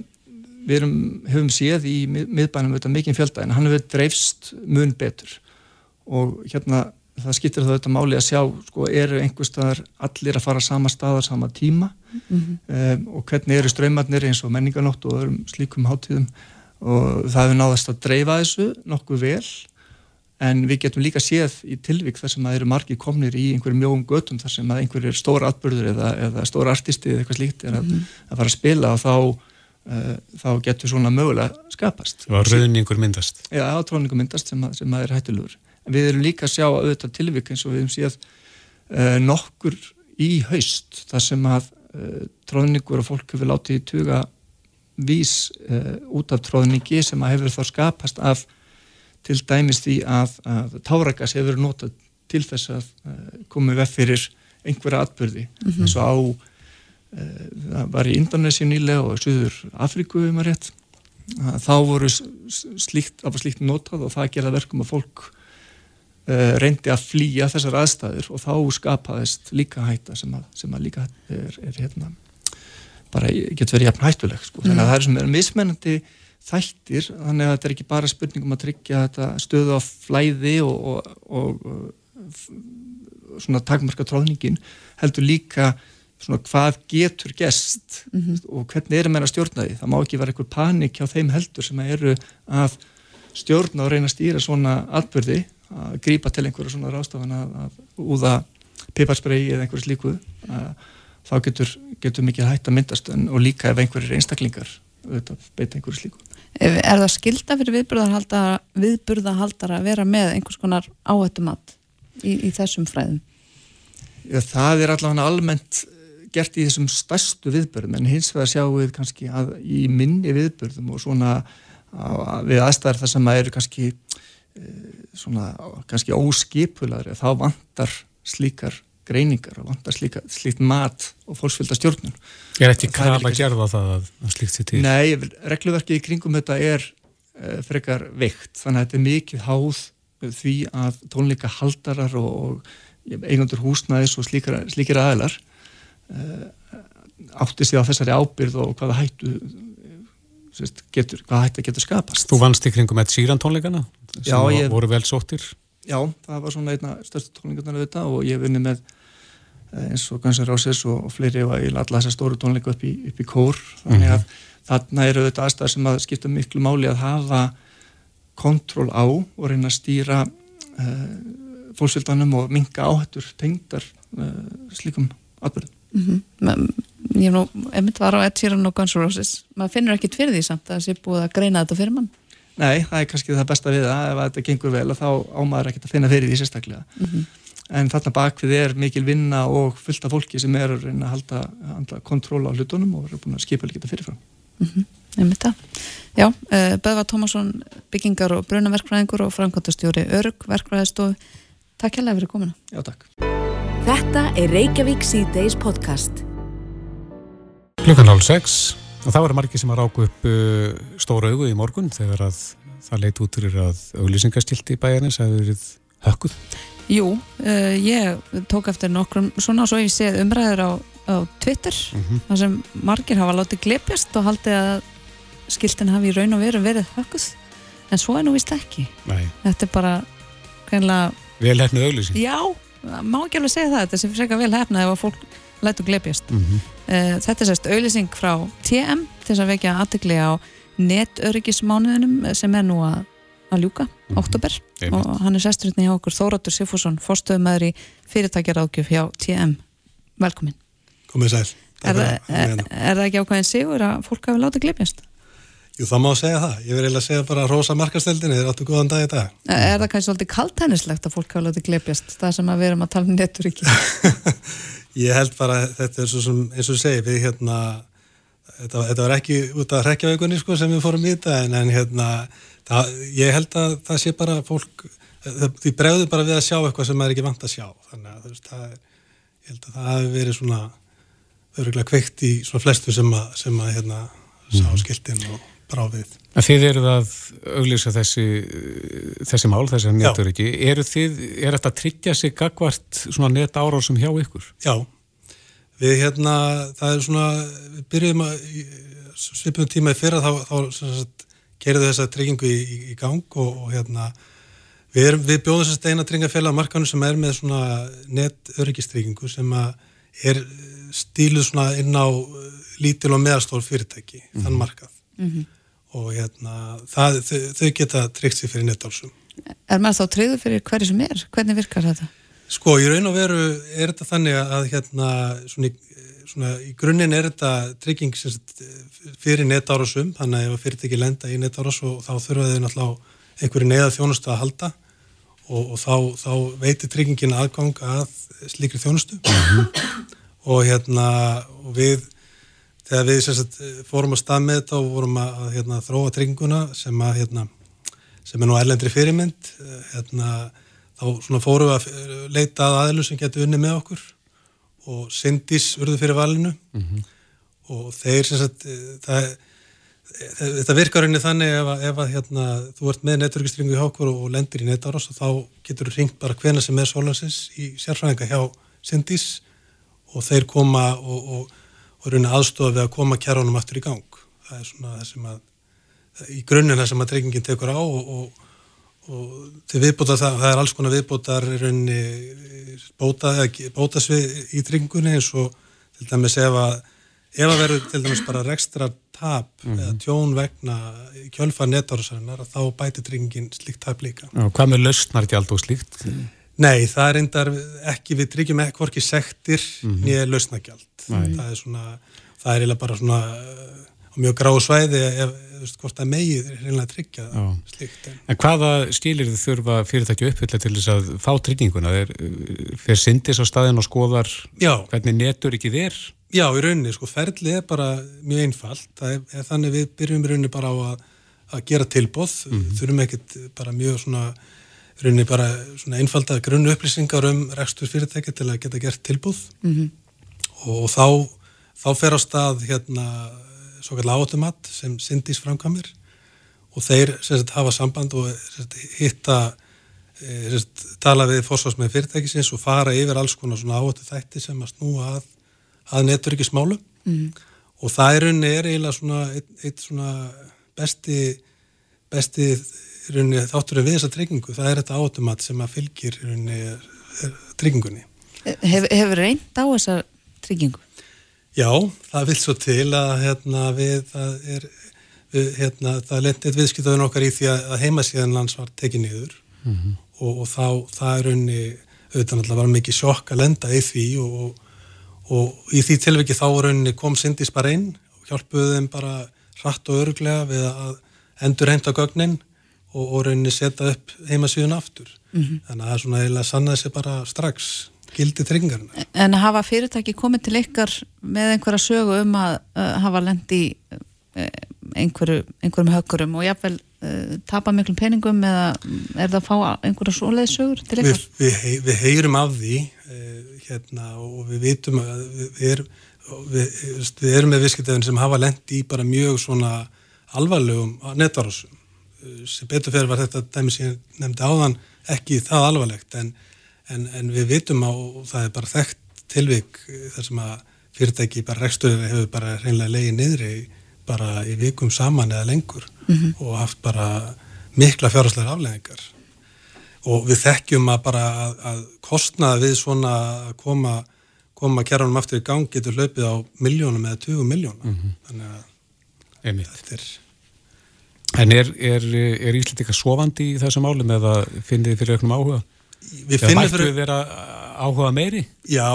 F: við erum, höfum séð í miðbænum auðvitað mikinn fjölda en hann hefur dreifst mun betur og hérna það skiptir það auðvitað máli að sjá sko, eru einhverstaðar allir að fara sama staðar sama tíma mm -hmm. um, og hvernig eru ströymarnir eins og menninganótt og öðrum slíkum hátíðum og það hefur náðast að dreifa þessu nokkuð vel en við getum líka séð í tilvík þar sem að eru margi komnir í einhverjum mjóum götum þar sem að einhverjir stóra atbyrður eða, eða stóra artisti eða eitthvað slíkt er að, mm. að fara að spila og þá, uh, þá getur svona mögulega skapast.
C: Það var rauningur myndast.
F: Já, tróningur myndast sem að, sem að er hættilegur. En við erum líka að sjá auðvitað tilvík eins og við hefum séð uh, nokkur í haust þar sem að uh, tróningur og fólk hefur látið í tuga vís út af tróningi sem að hefur þá skapast af til dæmis því að, að táragas hefur notað til þess að uh, koma við fyrir einhverja atbyrði mm -hmm. eins og á uh, það var í Indonési nýlega og Suður Afríku um að rétt þá voru slíkt, slíkt notað og það gerða verkum að fólk uh, reyndi að flýja þessar aðstæður og þá skapaðist líka hætta sem að, sem að líka er, er hérna bara getur verið jafn hættuleg sko. þannig að það er sem er mismennandi þættir, þannig að þetta er ekki bara spurningum að tryggja þetta stöðu á flæði og, og, og svona takmarka tróðningin heldur líka svona hvað getur gest mm -hmm. og hvernig er að meina stjórnaði það má ekki vera einhver panik hjá þeim heldur sem eru að stjórna og reyna að stýra svona atbyrði að grípa til einhverja svona rástafan að, að úða piparsprei eða einhverju slíku þá getur, getur mikið hægt að myndast en, og líka ef einhverjir einstaklingar beita einhverju slíku
B: Er það skilda fyrir viðburðahaldara, viðburðahaldara að vera með einhvers konar áhættumat? í, í þessum fræðum?
F: Já, það er allavega almennt eh, gert í þessum stærstu viðbörðum en hins vegar sjáum við kannski að í minni viðbörðum og svona að, við aðstæðar það sem að eru kannski eh, svona kannski óskipular þá vantar slíkar greiningar og vantar slíka, slíkt mat og fólksfylgda stjórnum.
C: Er þetta krafa að gerða það að slíkt sér til?
F: Nei, regluverkið í kringum þetta er uh, frekar veikt þannig að þetta er mikið háð því að tónleika haldarar og, og eigandur húsnæðis og slíkir, slíkir aðlar uh, eh, átti sig á þessari ábyrð og hvaða hættu getur, hvaða hættu getur skapast
C: Þú vannst í kringum eitt síran tónleikana sem já, ég, voru vel sóttir
F: Já, það var svona einna störstu tónleikarnar auðvitað og ég vinni með eh, eins og Guns N' Roses og, og fleiri og alla þessar stóru tónleika upp í, upp í kór þannig að mm -hmm. þarna eru auðvitað aðstæðar sem að skipta miklu máli að hafa kontról á og reyna að stýra uh, fólksvildanum og minga áhættur tengdar uh, slíkum atbyrðum.
B: Mm -hmm. Ég hef nú, ef mitt var á Ed Sheeran og Guns N' Roses, maður finnur ekkit fyrir því samt að það sé búið að greina þetta fyrir mann?
F: Nei, það er kannski það besta við það, ef þetta gengur vel og þá ámaður ekkit að finna fyrir því sérstaklega. Mm -hmm. En þarna bakvið er mikil vinna og fullt af fólki sem er að reyna að halda, halda kontról á hlutunum og er búin að skipa líka þetta fyrirfram.
B: Mm -hmm. Já, uh, Böðva Tómasson, byggingar og brunaverkfræðingur og framkvæmtastjóri Örg, verkfræðistof Takk hérlega fyrir komina.
F: Já, takk.
A: Þetta er Reykjavík C-Days podcast.
C: Klukkan hálf sex og það var margir sem að ráku upp uh, stóra augu í morgun þegar að það leitt út fyrir að auglýsingastilti í bæjarnis hefur verið hökkuð.
B: Jú, uh, ég tók eftir nokkrum svona og svo ég séð umræður á, á Twitter mm -hmm. þar sem margir hafa látið glepjast og haldið að skiltin hafi í raun og veru verið hökkuð en svo er nú vist ekki.
C: Nei.
B: Þetta er bara kannlega
C: Vel hefnið auglýsing.
B: Já, má ekki alveg segja það, þetta sé frekar vel hefnið ef að fólk lætu glepjast. Mm -hmm. Þetta er sérst auglýsing frá TM til þess að vekja aðtikli á netöryggismánuðinum sem er nú að, að ljúka, mm -hmm. oktober og hann er sesturinn í okkur Þóratur Sifússon, forstöðumæður í fyrirtækjaráðgjöf hjá TM. Velkomin.
G: Komið sæl.
B: Er, er, er, er það ekki ákvæðin sigur að fólk hafi látið glepjast?
G: Jú, það má segja það. Ég verði eiginlega að segja bara rosa markastöldinni, þið áttu góðan dag í dag.
B: Er það kannski svolítið kaltænislegt að fólk hafa látið glepjast, það sem að við erum að tala um nettur ekki?
G: ég held bara, þetta er svo sem, eins og segi, við hérna, þetta, þetta var ekki út af rekjaveikunni sko sem við fórum í þetta, en, en hérna, það, ég held að það sé bara fólk, því bregður bara við að sjá eitthvað sem er ekki vant að sjá. Þannig að veist, það er, ég held að það hafi verið svona, öruglega kveikt í svona flestu sem að, sem að hérna, sá mhm. skiltin og bráfið.
C: Þið eruð að auglýsa þessi, þessi mál, þessi netur ekki. Eru þið, er þetta að tryggja sig gagvart svona net árásum hjá ykkur?
G: Já, við hérna, það er svona, við byrjuðum að svipum tíma í fyrra þá, þá kerðu þessa tryggingu í, í, í gang og, og hérna við, erum, við bjóðum þess að steina tryggingafélag á markanu sem er með svona net öryggistryggingu sem að er stíluð svona inn á lítil og meðalstór fyrirtæki, mm. þann markað. Mm -hmm og hérna, það, þau, þau geta tryggt sér fyrir nettálsum.
B: Er maður þá treyðu fyrir hverju sem er? Hvernig virkar þetta?
G: Sko, í raun og veru er þetta þannig að hérna, svona, svona í grunninn er þetta trygging fyrir nettárasum, þannig að ef fyrirtæki lenda í nettáras og þá þurfa þau náttúrulega einhverju neða þjónustu að halda og, og þá, þá veitir tryggingin aðgang að slíkri þjónustu mhm. og hérna og við þegar við sagt, fórum að stað með þetta og vorum að, að hérna, þróa trygginguna sem, að, hérna, sem er nú erlendri fyrirmynd eh, hérna, þá fórum við að leita að aðlu sem getur unni með okkur og Sindís urðu fyrir valinu mm -hmm. og þeir sagt, eh, það, eh, þetta virkar rauninni þannig ef, ef að hérna, þú ert með netverkistringu í hákur og lendir í netáros og þá getur þú ringt bara hvena sem er solansins í sérfræðinga hjá Sindís og þeir koma og, og og raunin aðstofa við að koma kjærunum aftur í gang. Það er svona það sem að, í grunninn það sem að treykingin tekur á og, og, og til viðbóta það, það er alls konar viðbótar rauninni bóta, bótasvið í treykingunni eins og til dæmis ef að, ef að verður til dæmis bara rekstra tap mm -hmm. eða tjón vegna kjölfa netárusarinnar þá bæti treykingin slíkt tap líka.
C: Og hvað með lausnar gjald og slíkt?
G: Nei, það er endar ekki, við tryggjum ekki hvorki sektir mm -hmm. nýja lausnagjald. Það er svona, það er eiginlega bara svona uh, mjög gráu svæði ef, veist, hvort það megið er reynilega að tryggja slíkt. En,
C: En hvaða skilir þið þurfa fyrirtæki uppfylla til þess að fá trygginguna? Fyrir syndis á staðin og skoðar
G: já,
C: hvernig netur ekki þér?
G: já, í rauninni, sko, ferlið er bara mjög einfalt. Það er, er þannig við byrjum í rauninni bara á að, að gera tilbóð, þurfum ekkit bara mjög svona, rauninni bara svona einfalda grunnu upplýsingar um rekstur fyrirtæki til að geta gert tilbóð
B: Mhm.
G: og þá, þá fer á stað hérna svo kallar automat sem Sindís framkamir og þeir sagt, hafa samband og sagt, hitta e, sagt, tala við fórsvarsmenn fyrirtækisins og fara yfir alls konar svona áhættu þætti sem að snúa að, að neturikismálu
B: Mhm.
G: og það er rauninni er eiginlega svona eitt, eitt svona besti besti í rauninni þátturinn við þessa tryggingu, það er þetta automat sem að fylgir er, er, tryggingunni.
B: Hef, hefur reynd á þessa tryggingu?
G: Já, það vil svo til að hérna, við, það er, við, hérna, það lendið viðskiptaðun okkar í því að, heimasíðan lands var tekið niður og, og þá, það er raunni, auðvitað náttúrulega var mikið sjokk að lenda í því og, og í því tilviki þá raunni kom Sindis bara inn og hjálpuðu þeim bara hratt og örglega við að endur heimta gögnin og, og raunni setja upp heimasíðun aftur. Þannig að það er svona eiginlega sannaði sig bara strax gildi tryggingarna.
B: En hafa fyrirtæki komið til ykkar með einhverja sögu um að uh, hafa lendi uh, einhverju, einhverjum höggurum og jáfnvel uh, tapa miklum peningum eða er það að fá einhverja svoleið sögur til
G: Við,
B: ykkar?
G: við, hei- við heyrum af því eh, hérna, og við vitum að við, við, er, við, við erum með viðskiptefinn sem hafa lendi í bara mjög svona alvarlegum netvarásum sem betur fyrir var þetta dæmi sem ég nefndi áðan ekki það alvarlegt en, en, en við vitum að og það er bara þekkt tilvik eh, þar sem að fyrirtæki bara reksturinn hefur bara reynlega legið niðri bara í vikum saman eða lengur og haft bara mikla fjárháslegar afleðingar og við þekkjum að bara að, að kostnaða við svona að koma, koma kjærunum aftur í gang getur hlaupið á miljónum eða 20 miljónum þannig að
C: Einmitt.
G: þetta er
C: En er, er, er Ísland eitthvað sofandi í þessum málum eða finnið þið fyrir auknum áhuga?
G: við
C: Eða mættu
G: fyrir,
C: við vera áhuga meiri?
G: já,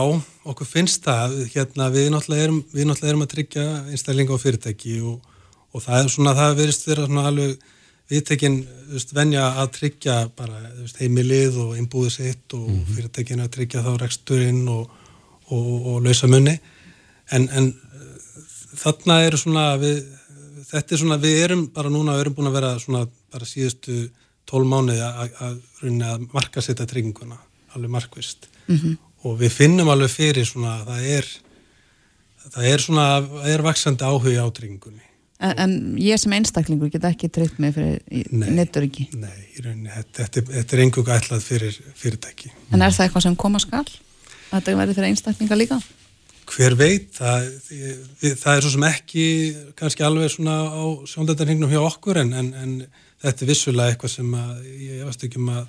G: okkur finnst það hérna, við náttúrulega erum, við náttúrulega erum að tryggja einstaklinga og fyrirtæki og, og það er svona, það verist vera svona alveg viðtekin, þú veist, venja að tryggja bara, veist, heimilið og innbúið sitt og
C: Mhm.
G: fyrirtækin að tryggja þá reksturinn og, og, og lausa munni en, en þarna eru svona við, þetta er svona, við erum bara núna við erum búin að vera svona bara síðustu tól mánuði að, að, að, marka setja trygginguna, alveg markvist -hmm. og við finnum alveg fyrir svona, það er það er svona, það er vaksandi áhuga á tryggingunni
B: En, en ég sem einstaklingur get ekki tryggt mig fyrir
G: Nei.
B: netturiki.
G: Nei, í rauninni, þetta, þetta, þetta er engunga ætlað fyrir fyrirtæki.
B: En er það eitthvað sem koma skal? Að þetta verði fyrir einstaklinga líka?
G: Hver veit, það, það er svo sem ekki kannski alveg svona á sjóndættarhingnum hjá okkur en, en, en þetta er vissulega eitthvað sem að, ég veist ekki um að,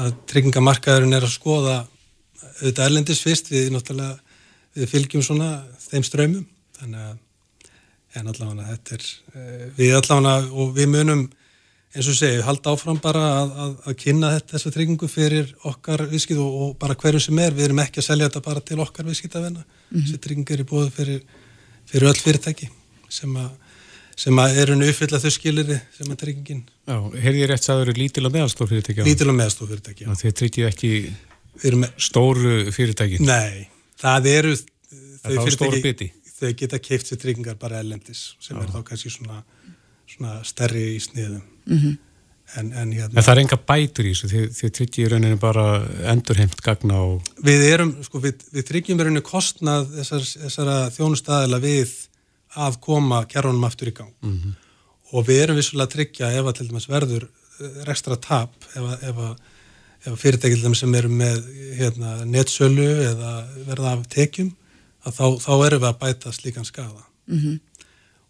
G: að tryggingamarkaðurinn er að skoða auðvitað erlendis fyrst, við náttúrulega við fylgjum svona þeim ströymum, þannig að en allavega þetta er, eh, við allavega og við munum eins og segi, halda áfram bara að, að, að kynna þetta, þessa tryggingu fyrir okkar viðskipt og, og bara hverju sem er, við erum ekki að selja þetta bara til okkar viðskiptavenna, þessi trygging er í bóðu fyrir, fyrir öll fyrirtæki sem að, sem að eru uppfylla þau skiliri sem að tryggingin
C: Já, heyrði ég rétt sagður lítil og meðalstór fyrirtæki
G: lítil og meðstof fyrirtæki.
C: Já, Þið tryggið ekki
G: Við erum með,
C: stóru fyrirtæki?
G: nei, það eru
C: Það stór biti.
G: þau geta keift sér tryggingar bara ellendis sem er þá kannski svona, svona stærri í sniðum. En, en hérna,
C: En það er enga bætur í þessu, þið, þið tryggið í rauninu bara endurheimt gagna og
G: við erum, sko, við, við tryggjum í rauninu kostnað þessar, þessara þjónustæðila við að koma kjærunum aftur í gang. Og við erum vissulega að tryggja ef að til dæmis verður eh, rekstra tap ef að, ef að, ef að fyrirtæki til dæmis sem eru með hérna, netsölu eða verða af tekjum að þá, þá erum við að bæta slíkan skada -hmm.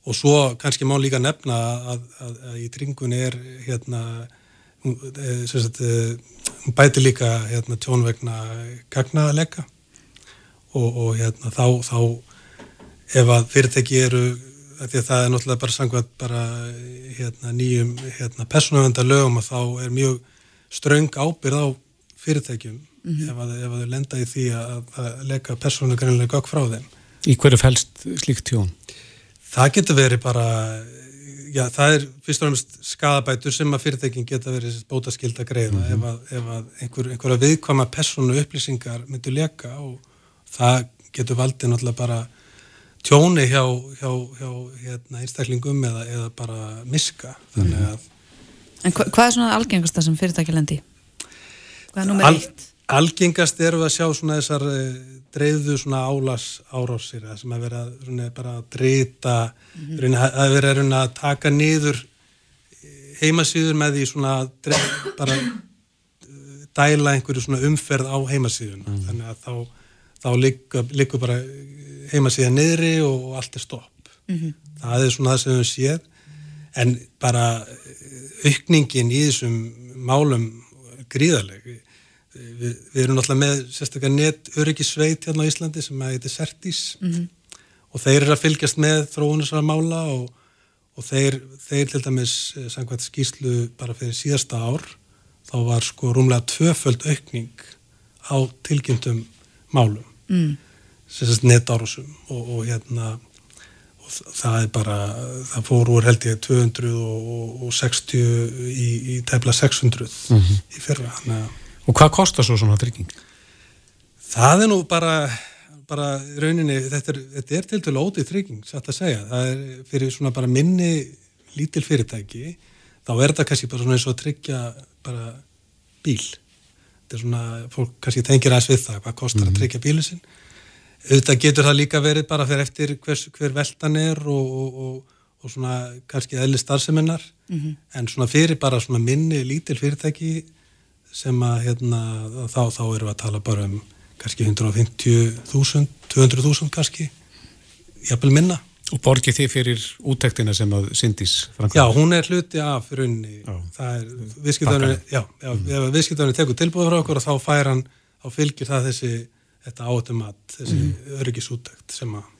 G: Og svo kannski má líka nefna að, að, að í tryggunni er hérna hún, eh, sagt, eh, hún bæti líka hérna, tjónvegna gagnaðalega og, og hérna, þá, þá ef að fyrirtæki eru af því að það er náttúrulega bara sangvað bara hérna, nýjum hérna, persónavenda lögum og þá er mjög ströng ábyrð á fyrirtækjum ef, að, ef að þau lenda í því að, að leggja persónugreinlega gögg frá þeim.
C: Í hverju fælst slíkt tjón?
G: Það getur verið bara, já það er fyrst og náttúrulega skadabætur sem að fyrirtækin geta verið bótaskild að greiða mm -hmm. ef að, ef að einhver, einhverja viðkvama persónu upplýsingar myndur leka og það getur valdið náttúrulega bara tjóni hjá, hjá, hjá hérna, einstaklingum eða, eða bara miska. Þannig
B: mhm. að... En hva, hvað er svona algengasta sem fyrirtæki lendi? Hvað er nummer eitt?
G: Algengast eru að sjá svona þessar eh, dreifðu svona álas árásir sem að vera svona bara að drita mm -hmm. að vera að taka niður heimasýður með því svona dreif, bara eh, dæla einhverju svona umferð á heimasýðun mm -hmm. þannig að þá, þá likur bara heimasýða niðri og allt er stopp mm -hmm. það er svona það sem við séð en bara aukningin í þessum málum gríðarlegu við, við erum náttúrulega með sérstaklega net öryggisveit hérna á Íslandi sem heitir Sertís mm -hmm. og þeir eru að fylgjast með þróunisara mála og, og þeir, þeir til dæmis eh, samkvæmt skýslu bara fyrir síðasta ár þá var sko rúmlega tvöföld aukning á tilkynntum málum mm. sérstaklega netárusum og, og hérna og það er bara, það fór úr held ég 260 í, í tefla 600 mm -hmm. í fyrra, þannig að
C: Og hvað kostar svo svona trygging?
G: Það er nú bara, bara rauninni, þetta er, þetta er til dælu ótið trygging, satt að segja. Það er fyrir svona bara minni lítil fyrirtæki, þá er þetta kannski bara svona eins og að tryggja bara bíl. Þetta er svona, fólk kannski tengir aðeins við það, hvað kostar mm -hmm. að mhm. tryggja bílu sinn. Auðvitað getur það líka verið bara fyrir eftir hvers, hver veldan er og, og, og, og svona kannski eðli starfseminnar, mm -hmm. en svona fyrir bara svona minni lítil fyrirtæki sem að hérna, þá, þá erum við að tala bara um kannski 150.000, 200.000 kannski, jafnvel minna.
C: Og borgið þið fyrir úttektina sem að Sindís
G: framkvæmur? Já, hún er hluti af runni. Er, já mm. tekur tilbúið frá okkur og þá fær hann, þá fylgir það þessi, þetta átumat, þessi mm. öryggisúttekt sem að...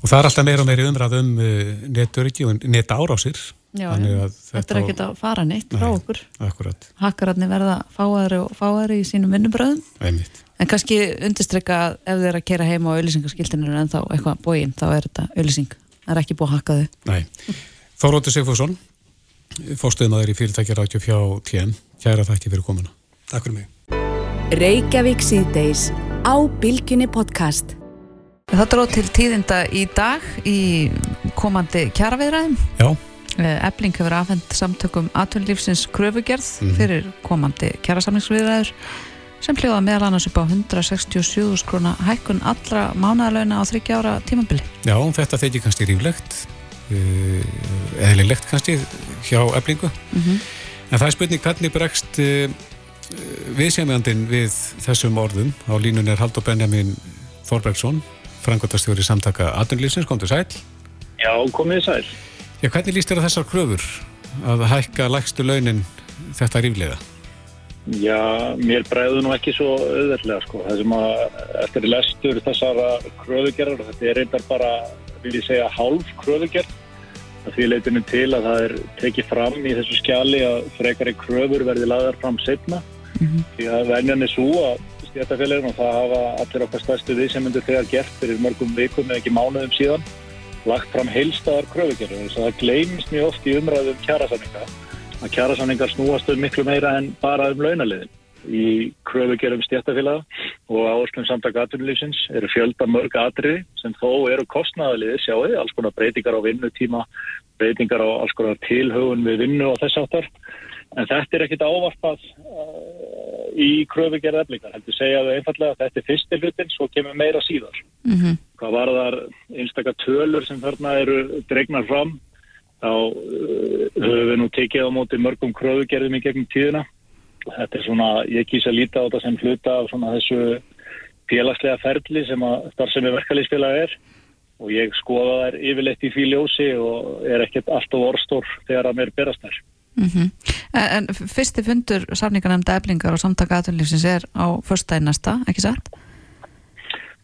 C: Og það er alltaf meira og meiri umræð um uh, netöryggi og netárásir
B: Já, þetta er ekki að fara neitt frá Nei, okkur.
C: akkurat.
B: Hakkararni verða fáaðri og fáaðri í sínum vinnubröðum
C: Einmitt.
B: en kannski undistryka að ef þið er að kera heima á auðlýsingaskiltinu en þá eitthvað bóinn, þá er þetta auðlýsing það er ekki búið að hakka þau.
C: Þóróttur Sigfússon fórstuðum að þeir í fyrirtækja rætju fjá TM Kæra þætti fyrir komuna.
G: Takk fyrir mig.
A: Reykjavík síðdeis á Bilginni podcast.
B: Það dróð til tíðinda í dag í komandi kjaraviðræðum.
C: Já
B: Ebling hefur afhengt samtökum atvinnlífsins kröfugerð mm -hmm. fyrir komandi kjærasamlingsviðræður sem hljóða meðal annars upp á 167 skrona hækkun allra mánadalögna á 30 ára tímabili.
C: Já, þetta þegar kannski ríflegt eh, eðlilegt kannski hjá Eblingu mm -hmm. en það er spurning hvernig bregst eh, viðsefjandin við þessum orðum á línun er Haldur Benjamin Þorbergsson frangotastjóri samtaka atvinnlífsins, kom til sæl
H: Já, komið sæl
C: Já, hvernig líst þér að þessar kröfur að hækka lægstu launin þetta ríflega?
H: Já, mér bregðu nú ekki svo auðverlega sko. Það sem að eftir lestur þessara kröfugerðar, þetta er reyndar bara, vil ég segja, hálf kröfugerð. Það því leitinu til að það er tekið fram í þessu skjali að frekari kröfur verði laðar fram setna. Mm -hmm. Því að venjan er svo að stjætafélagin og það hafa allir okkar stærstu við sem myndur þegar gert fyrir mörgum vikum eða ekki mánuðum síðan lagt fram heilstaðar kröfugerður þess að það gleymist mjög oft í umræðum kjærasamninga að kjærasamningar snúast um miklu meira en bara um launaliðin í kröfugerðum stjættafélaga og áherslum samtaka atvinnulífsins eru fjölda mörg atriði sem þó eru kostnæðaliði sjáu, alls konar breytingar á vinnutíma breytingar á alls konar tilhaugun við vinnu og þess áttar en þetta er ekkit ávarpað uh, í kröfugerð eflingar, heldur segja þau einfallega að þetta er fyrstil hlutin, svo kemur meira síðar. Mm -hmm. Hvað var þar einstakar tölur sem þarna eru dregnar fram þá uh, höfum við nú tekið á móti mörgum kröfugerðum í gegnum tíðina þetta er svona, ég kýsa að líta á þetta sem hluta af svona þessu félagslega ferli sem að starfsemi verkalýsfélag er og ég skoða þær yfirleitt í fíljósi og er ekkert alltaf orðstór þegar að mér berast þær
B: Mm -hmm. En fyrsti fundur samningarnemnda eflingar og samtaka aðvunlífsins er á förstæðin næsta, ekki satt?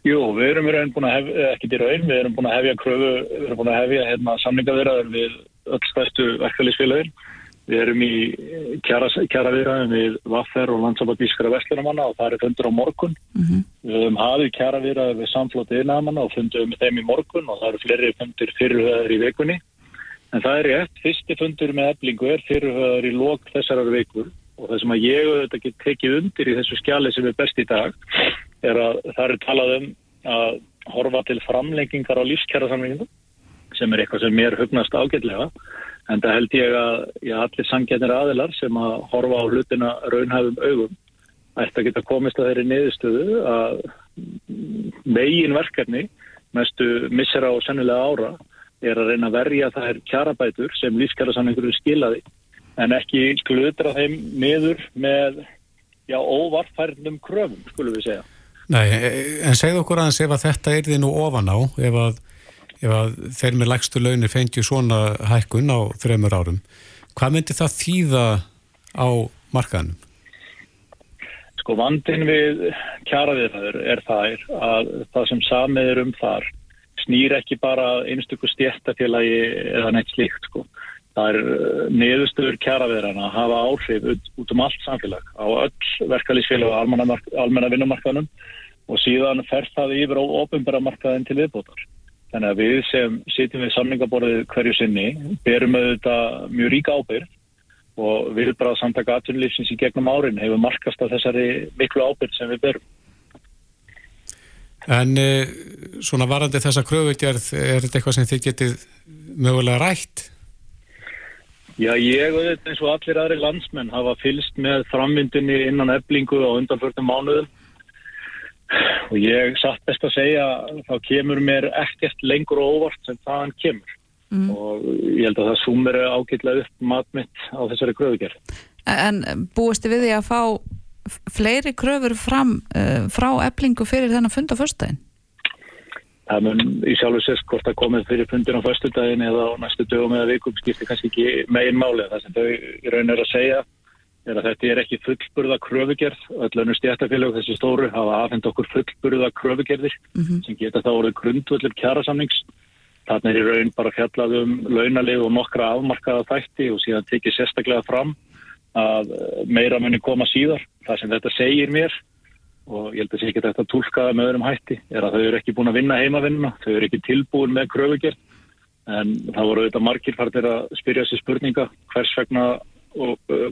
H: Jú, við erum í raun búin að hefja, ekki í raun, við erum búin að hefja kröfu, við erum búin að hefja hérna, samningarverðar við öll stæstu verkefliðsfélagin Við erum í kjara, viðræðum við Vaffer og landsamband Ískara Vestlunamanna og það er fundur á morgun.
B: Mhm.
H: Við höfum hafið kjara viðræðum við samflótið innamanna og fundum með þeim í morgun og það eru fleiri fundur fyrirhöðar í vikunni. En það er rétt, fyrsti fundur með eblingu er fyrirhöðar í lok þessarar vikur og það sem að ég auðvitað get tekið undir í þessu skjali sem er best í dag er að það er talað um að horfa til framlengingar á lífskjærasamlinginu sem er eitthvað sem mér hugnast ágætlega en það held ég að já, allir sangjarnir aðilar sem að horfa á hlutina raunhæfum augum ætti að geta komist að þeirri niðurstöðu að megin verkefni mestu missera og sennilega ára er að reyna að verja þær kjarabætur sem lífskjærasamlingur skilaði en ekki glutra þeim niður með já, óvarfærnum kröfum, skulum við segja.
C: Nei, en segð okkur aðeins ef að þetta er því nú ofan á, ef að, ef að þeir með lægstu launir fengju svona hækkun á þreymur árum. Hvað myndi það þýða á markaðanum?
H: Sko vandin við kjaraðiðraður er það að það sem samið er um þar snýr ekki bara einstöku stjættafélagi eða neitt slíkt sko. Það er niðurstöður kjaraverðana að hafa áhrif út, út um allt samfélag á öll verkalýsfélag og almenna vinnumarkaðnum og síðan fer það yfir á ofinbæra markaðin til viðbótar. Þannig að við sem sitjum við samlingaborðið hverju sinni berum auðvitað mjög ríka ábyrg og við bara samtaka atvinnulífsins í gegnum árin hefur markast af þessari miklu ábyrg sem við berum.
C: En eh, svona varandi þessa kröfugjörð, er þetta eitthvað sem þið getið mögulega rætt?
H: Já, ég auðvitað eins og allir aðri landsmenn hafa fylst með framvindinni innan eblingu á undanförnum mánuðum og ég satt best að segja þá kemur mér ekkert lengur óvart sem þaðan kemur mm. og ég held að það sumir ágætlega upp matmitt á þessari kröfugjörð.
B: En búist þið við því að fá fleiri kröfur fram uh, frá eblingu fyrir þennan fund á förstæðin?
H: Það mun í sjálfu sérst hvort það komið fyrir fundin á förstudagin eða á næstu dögum eða vikum skiptir kannski ekki megin máli. Það sem þau í raun er að segja er að þetta er ekki fullburða kröfugerð. Öllunur stjættafélag þessi stóru hafa aðfend okkur fullburða kröfugerðir mm -hmm. sem geta þá orðið grundvöldur kjærasamnings. Þannig er í raun bara fjallað um launalið og nokkra afmarkaða þætti og síðan tekið sérstaklega fram að meira muni koma síðar. Það sem þetta segir mér og ég held að sé ekki þetta tólkaða með öðrum hætti er að þau eru ekki búin að vinna heimavinnuna, þau eru ekki tilbúin með kröfugjörn en það voru auðvitað margir fartir að spyrja sér spurninga hvers vegna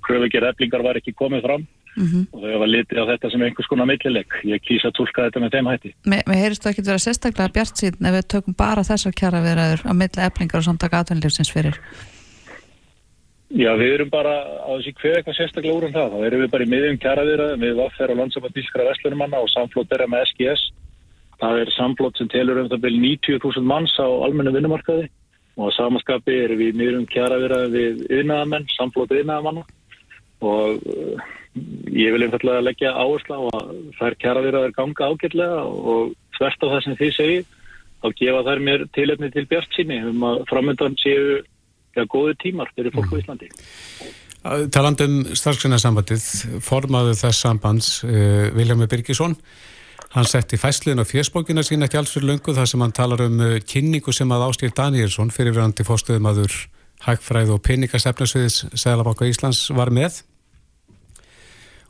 H: kröfugjörn eflingar var ekki komið fram mm -hmm. og þau hafa litið á þetta sem einhvers konar millileg. Ég kýsa að tólka þetta með þeim hætti.
B: Mér heyrist það ekki vera sérstaklega bjart síðan ef við tökum bara þessar kjara viðraður á milli eflingar og samtaka atvinnlífsins fyrir?
H: Já, við erum bara á þessi hver eitthvað sérstaklega úr um það. Þá erum við bara í miðjum kjaraðiraðum við Vaffer og landsamband Ískra Vestlunumanna og samflót er með SGS. Það er samflót sem telur um það byrju 90.000 manns á almennu vinnumarkaði og á samaskapi erum við í miðjum kjaraðiraðum við yðnaðamenn, samflót yðnaðamanna og uh, ég vil einfallega leggja áherslu á að þær kjaraðiraður ganga ágætlega og þvert á það sem þið segir þá gefa þær mér tilefni til bjart síni um að framöndan séu ja, góði tímar fyrir fólk á Íslandi.
C: Talandum starfsgrunarsambandið, formaðu þess sambands, uh, Viljámi Birgisson, hann setti fæsliðin á fjöspókina sína ekki alls fyrir löngu þar sem hann talar um uh, kynningu sem að Ástýr Danielsson, fyrirverandi fórstöðumadur Hægfræð og peningasefnasviðis Sæðalabaka Íslands var með.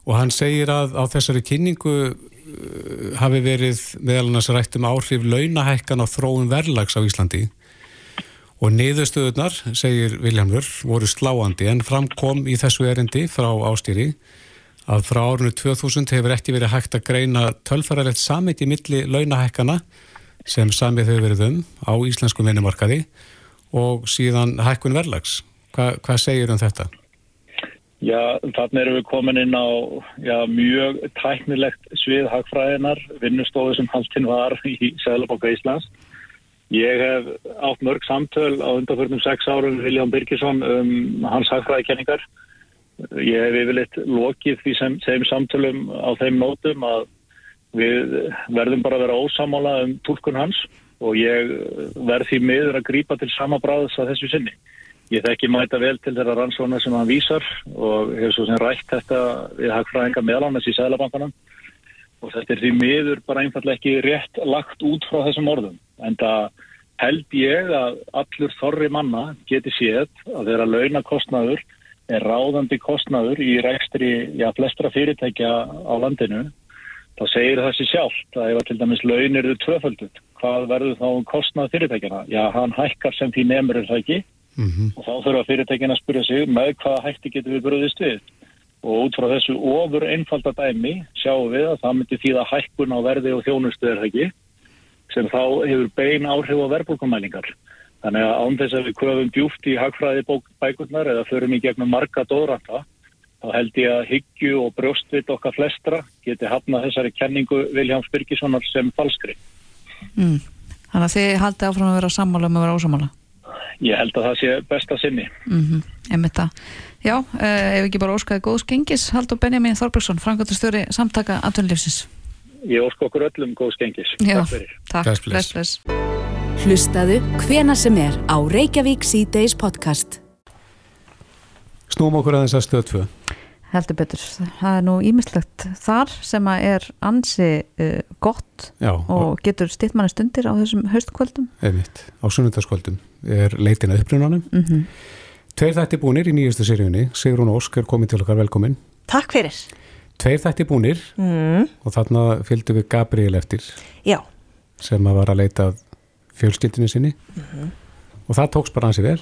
C: Og hann segir að á þessari kynningu uh, hafi verið meðal annars rætt um áhrif launahækkan á þróun verlags á Íslandi. Og niðurstöðunar, segir Viljámur, voru sláandi en framkom í þessu erindi frá ástýri að frá árunni 2000 hefur ekki verið hægt að greina tölfaralegt samit í milli launahækkana sem samið hefur verið um á íslensku vinnumarkaði og síðan hækkun verlags. Hva, hvað segir um þetta?
H: Já, þarna erum við komin inn á já, mjög tæknilegt svið hagfræðinar, vinnustofu sem haldinn var í Sæðlaboka Íslands Ég hef átt mörg samtöl á undanförnum sex árum Vilján Birgisson um hans hagfræðikenningar. Ég hef yfirleitt lokið því sem, sem samtölum á þeim nótum að við verðum bara að vera ósamála um tólkun hans og ég verð því miður að grípa til sama bráðs að þessu sinni. Ég þekki mæta vel til þeirra rannsóna sem hann vísar og hef svo sem rætt þetta við hagfræðinga meðlánas í Sælabankanum og þetta er því miður bara einfallega ekki rétt lagt út frá þessum orðum. En það held ég að allur þorri manna geti séð að þeirra launakostnaður er ráðandi kostnaður í rekstri, já, flestra fyrirtækja á landinu, þá segir það sér sjálft að ef að til dæmis laun eru tvöföldut, hvað verður þá um kostnað fyrirtækjana? Já, hann hækkar sem því nefnur er það ekki og þá þurfa fyrirtækjana að spyrja sig með hvaða hætti getur við bröðist við. Og út frá þessu ofur einfalda dæmi sjáum við að það myndi þýða hækkun á verði og þjónustu er það ekki sem þá hefur bein áhrif á verðbólkumælingar. Þannig að án þess að við köfum djúft í hagfræði bækurnar eða förum í gegnum marga dóðranda, þá held ég að hyggju og brjóstvit okkar flestra geti hafnað þessari kenningu Viljáms Byrkissonar sem falskri.
B: Mm. Þannig að þið haldið áfram að vera sammála um að vera ósamála.
H: Ég held að það sé besta sinni.
B: Mm -hmm. Einmitt það. Já, ef ekki bara óskaði góðs gengis, Haldur Benjamin Þorbergsson, frangöldastjóri samtaka atvinnulífsins.
H: Ég óska okkur öllum góðs gengis.
B: Já,
H: Takk fyrir.
B: takk.
C: Bless, bless.
A: Hlustaðu hvena sem er á Reykjavík C-Days podcast.
C: Snúum okkur aðeins að stöð 2.
B: Heldur betur. Það er nú ímislegt þar sem að er ansi uh, gott
C: Já, og
B: og getur stitt manni stundir á þessum haustkvöldum.
C: einmitt, á sunnundaskvöldum er leitin að upprunanum.
B: Mm -hmm.
C: Tveir þætti búnir í nýjustu seríunni. Sigrún Ósk er komin til okkar velkomin.
I: Takk fyrir.
C: Tveir þætti búnir
I: Mm,
C: og þarna fylgdu við Gabriel eftir
I: já,
C: sem að var að leita að fjölskyldinu sinni og það tókst bara hansi vel.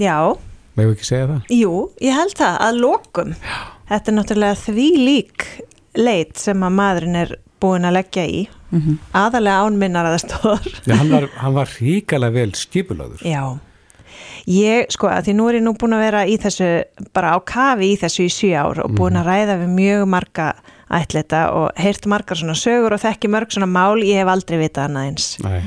I: já,
C: Megum við ekki segja það?
I: jú, ég held það að lokum. Þetta er náttúrulega því lík leit sem að maðurinn er búin að leggja í, aðalega án minnar að það stóður.
C: Já, hann var, hann var ríkala vel skipulaður.
I: Já, ég sko að því nú er ég nú búin að vera í þessu, bara á kafi í þessu í sjö ár og búin að ræða við mjög marga ætleta og heyrt margar svona sögur og þekki mörg svona mál, ég hef aldrei vitað annað eins.
C: Nei.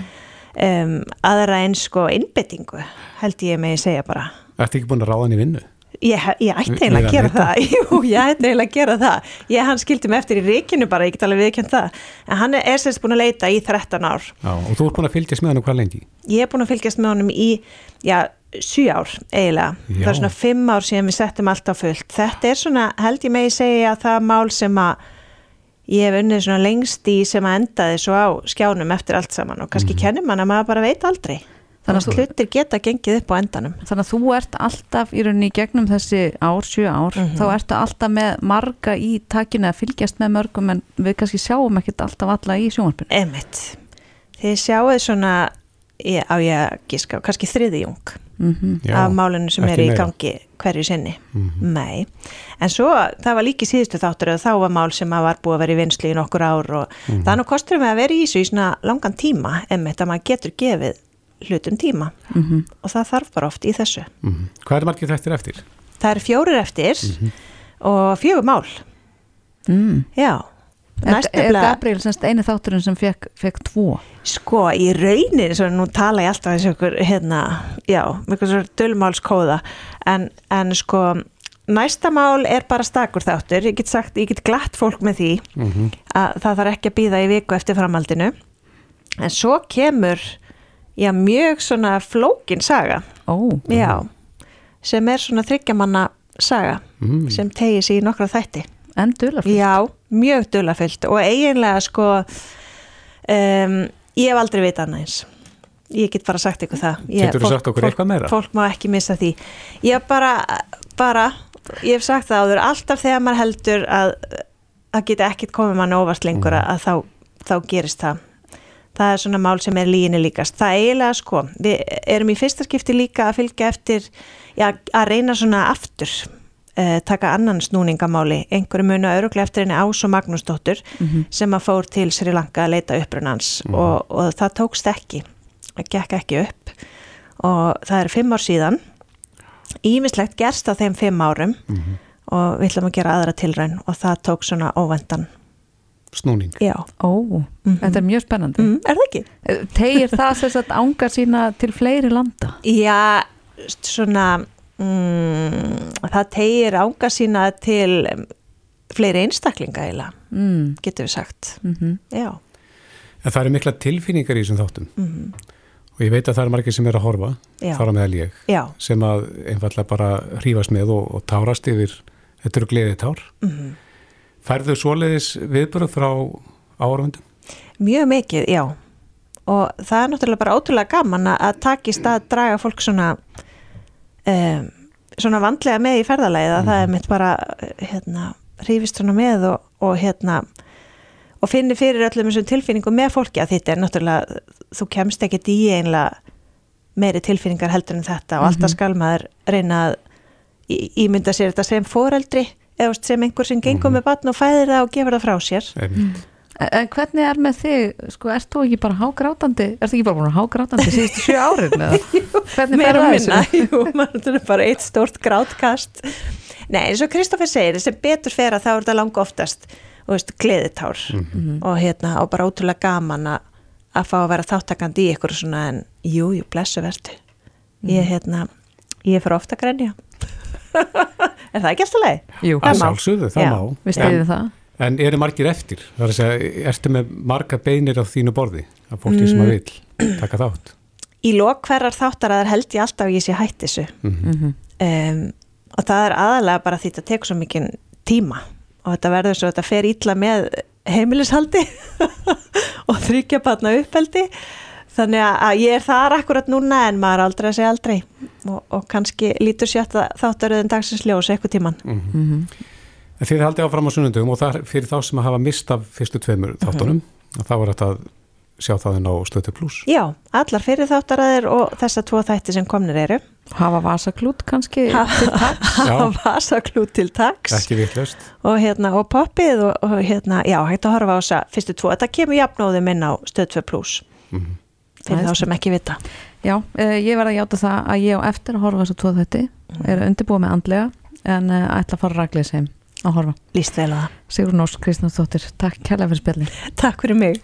I: Um, aðra eins sko innbyttingu held ég með að segja bara.
C: Ertu ekki búin að ráða hann í vinnu?
I: Ég, ég ætti eiginlega að gera það Jú, ég ætti eiginlega að gera það ég, hann skildi mig eftir í ríkinu bara, ég get alveg viðkjönd það en hann er sérst búin að leita í 13 ár
C: Já, og þú ert búin að fylgjast með hann hvað lengi?
I: ég er búin að fylgjast með honum í já, 7 ár eiginlega
C: Já.
I: það er svona 5 ár síðan við settum allt á fullt þetta er svona, held ég megi segja að það mál sem að ég hef unnið svona lengst í sem að endaði svo á skjánum eftir allt saman og kannski kennir mann að maður bara veit aldrei. Þannig að hlutir geta gengið upp á endanum.
B: Þannig að þú ert alltaf í rauninni gegnum þessi ár, sjö ár, þá ertu alltaf með marga í takinu að fylgjast með mörgum en við kannski sjáum ekkert alltaf alla í sjónvarpinu.
I: Emitt. Þið sjáuð svona, ég, á ég að gíska, kannski þriðjung
B: Mm
C: Já,
I: af málinu sem er í gangi hverju sinni. Nei. En svo, það var líki síðustu þáttur og þá var mál sem að var búið að vera í vinslu í nokkur ár og það er nú kostur með að vera í þessu í svona langan tíma, emitt, að maður getur gefið hlutum tíma og það þarf bara oft í þessu.
C: Mm. Hvað er margir þættir eftir?
I: Það eru fjórir eftir og fjögur mál.
B: Mm.
I: Já.
B: Er, Gabriel semst eini þátturinn sem fekk, fekk tvo?
I: Sko, í raunin, svo nú tala ég alltaf þessu ykkur, hérna, já, mjög svo dölmálskóða, en, en sko, næsta mál er bara stakur þáttur, ég get sagt, ég get glatt fólk með því að það þarf ekki að býða í viku eftir framhaldinu, en svo kemur, já, mjög svona flókin saga,
B: Ó,
I: já, sem er svona þryggjamanna saga,
C: Mm.
I: sem tegir sig í nokkra þætti.
B: en dularfullt.
I: Já, mjög dulafyllt og eiginlega sko um, ég hef aldrei vitað annað eins. Ég get bara sagt ykkur það. Ég,
C: Geturðu sagt okkur eitthvað meira?
I: Fólk má ekki missa því. Ég bara, bara ég hef sagt það áður, alltaf þegar maður heldur að það geti ekkit komið mann óvart lengur
C: Mm.
I: að, þá, þá gerist það. Það er svona mál sem er líginni líkast. Það er eiginlega sko, við erum í fyrsta skipti líka að fylgja eftir já, að reyna svona aftur taka annan snúningamáli einhverju munu öruglega eftir henni Ás og Magnúsdóttur sem að fór til Sri Lanka að leita upprunans og, og það tókst ekki. Það gekk ekki upp. Og það er fimm ár síðan. Ímislegt gerst á þeim fimm árum. Og við ætlum að gera aðra tilraun. Og það tók svona óvendan
C: Snúning.
I: Já,
B: Ó, þetta er mjög spennandi.
I: mm, er það ekki?
B: Tegir það sem sagt ánga sína til fleiri landa?
I: Já, svona mm, það tegir ánga sína til fleiri einstaklinga eiginlega,
B: Mm.
I: getur við sagt
B: Mm
I: Já,
C: En það eru mikla tilfinningar í þessum þáttum og ég veit að það eru margir sem er að horfa
I: Já.
C: þar á meðal ég
I: já,
C: sem að einfallega bara hrífast með og, og tárast yfir þetta eru gleðið tár
I: Mhm.
C: Færðu svoleiðis viðbröð frá áhörfundum?
I: mjög mikið, já og það er náttúrulega bara ótrúlega gaman að- að takist að draga fólk svona um, svona vandlega með í ferðalagið að það er mitt bara hérna, hrýfist svona með og, og hérna og finnir fyrir öllum þessum tilfinningum með fólki að þetta er náttúrulega, þú kemst ekkert í einlega meiri tilfinningar heldur en þetta og alltaf skal maður reyna að ímynda sér þetta sem foreldri eða sem einhver sem gengur með batn og fæðir það og gefur það frá sér.
C: Einmitt.
B: En- hvernig er með þig, sko, ert þú ekki bara hágrátandi, ert þú ekki bara búin að hágrátandi síðustu sjö árin eða? Hvernig fer það
I: að
B: þessu?
I: minna, jú, maður er bara eitt stórt grátkast Nei, eins og Kristoffer segir, sem betur fer að þá er þetta langa oftast og veist, gleðitár og hérna, og bara ótrúlega gaman að að fá að vera þáttakandi í ykkur svona en jú, jú, blessu verstu ég, hérna, ég fyrir ofta að grenja er það ekki alltaf leið?
B: Jú,
C: Að
I: Það má.
C: sjálfsögðu, það
I: Já.
C: má.
B: við stiðum það.
C: En eru margir eftir? Það er að segja, ertu með marga beinir á þínu borði af fólki sem að vil taka þátt?
I: Í lok hverjar þáttaraðar held ég alltaf að ég sé hætt þessu
B: Mhm.
I: um, og það er aðalega bara því að þetta tekur svo mikinn tíma og þetta verður svo að þetta fer ítla með heimilishaldi og þryggja batna uppeldi þannig að- ég er þar akkurat núna en maður aldrei að segja aldrei og, og kannski lítur sjötta þáttaröðin dagsins ljós eitthvað tíman
B: Mhm.
C: En þið haldið áfram á sunnundum og það er fyrir þá sem að hafa mist af fyrstu tveimur þáttunum og þá er þetta að sjá það inn á stötu pluss.
I: Já, allar fyrir þáttaraðir og þessa tvo þætti sem komnir eru.
B: Hafa vasaklút kannski til taks?
C: Já.
I: vasaklút til taks.
C: Ekki vitlaust.
I: og hérna og poppið og, og hérna, já, hægt að horfa á þessa fyrstu tvo, þetta kemur jafnóðum inn á stöð 2 plus. Fyrir þá sem ekki vita.
B: Já, uh, ég verð að játa það að ég á eftir að horfa þessu tvo þetta er undirbúið með andlega en uh, ætla að fara raglis heim að horfa.
I: líst vel að
B: Sigur Nós, Kristjánsdóttir, takk kærlega fyrir
I: það Takk fyrir mig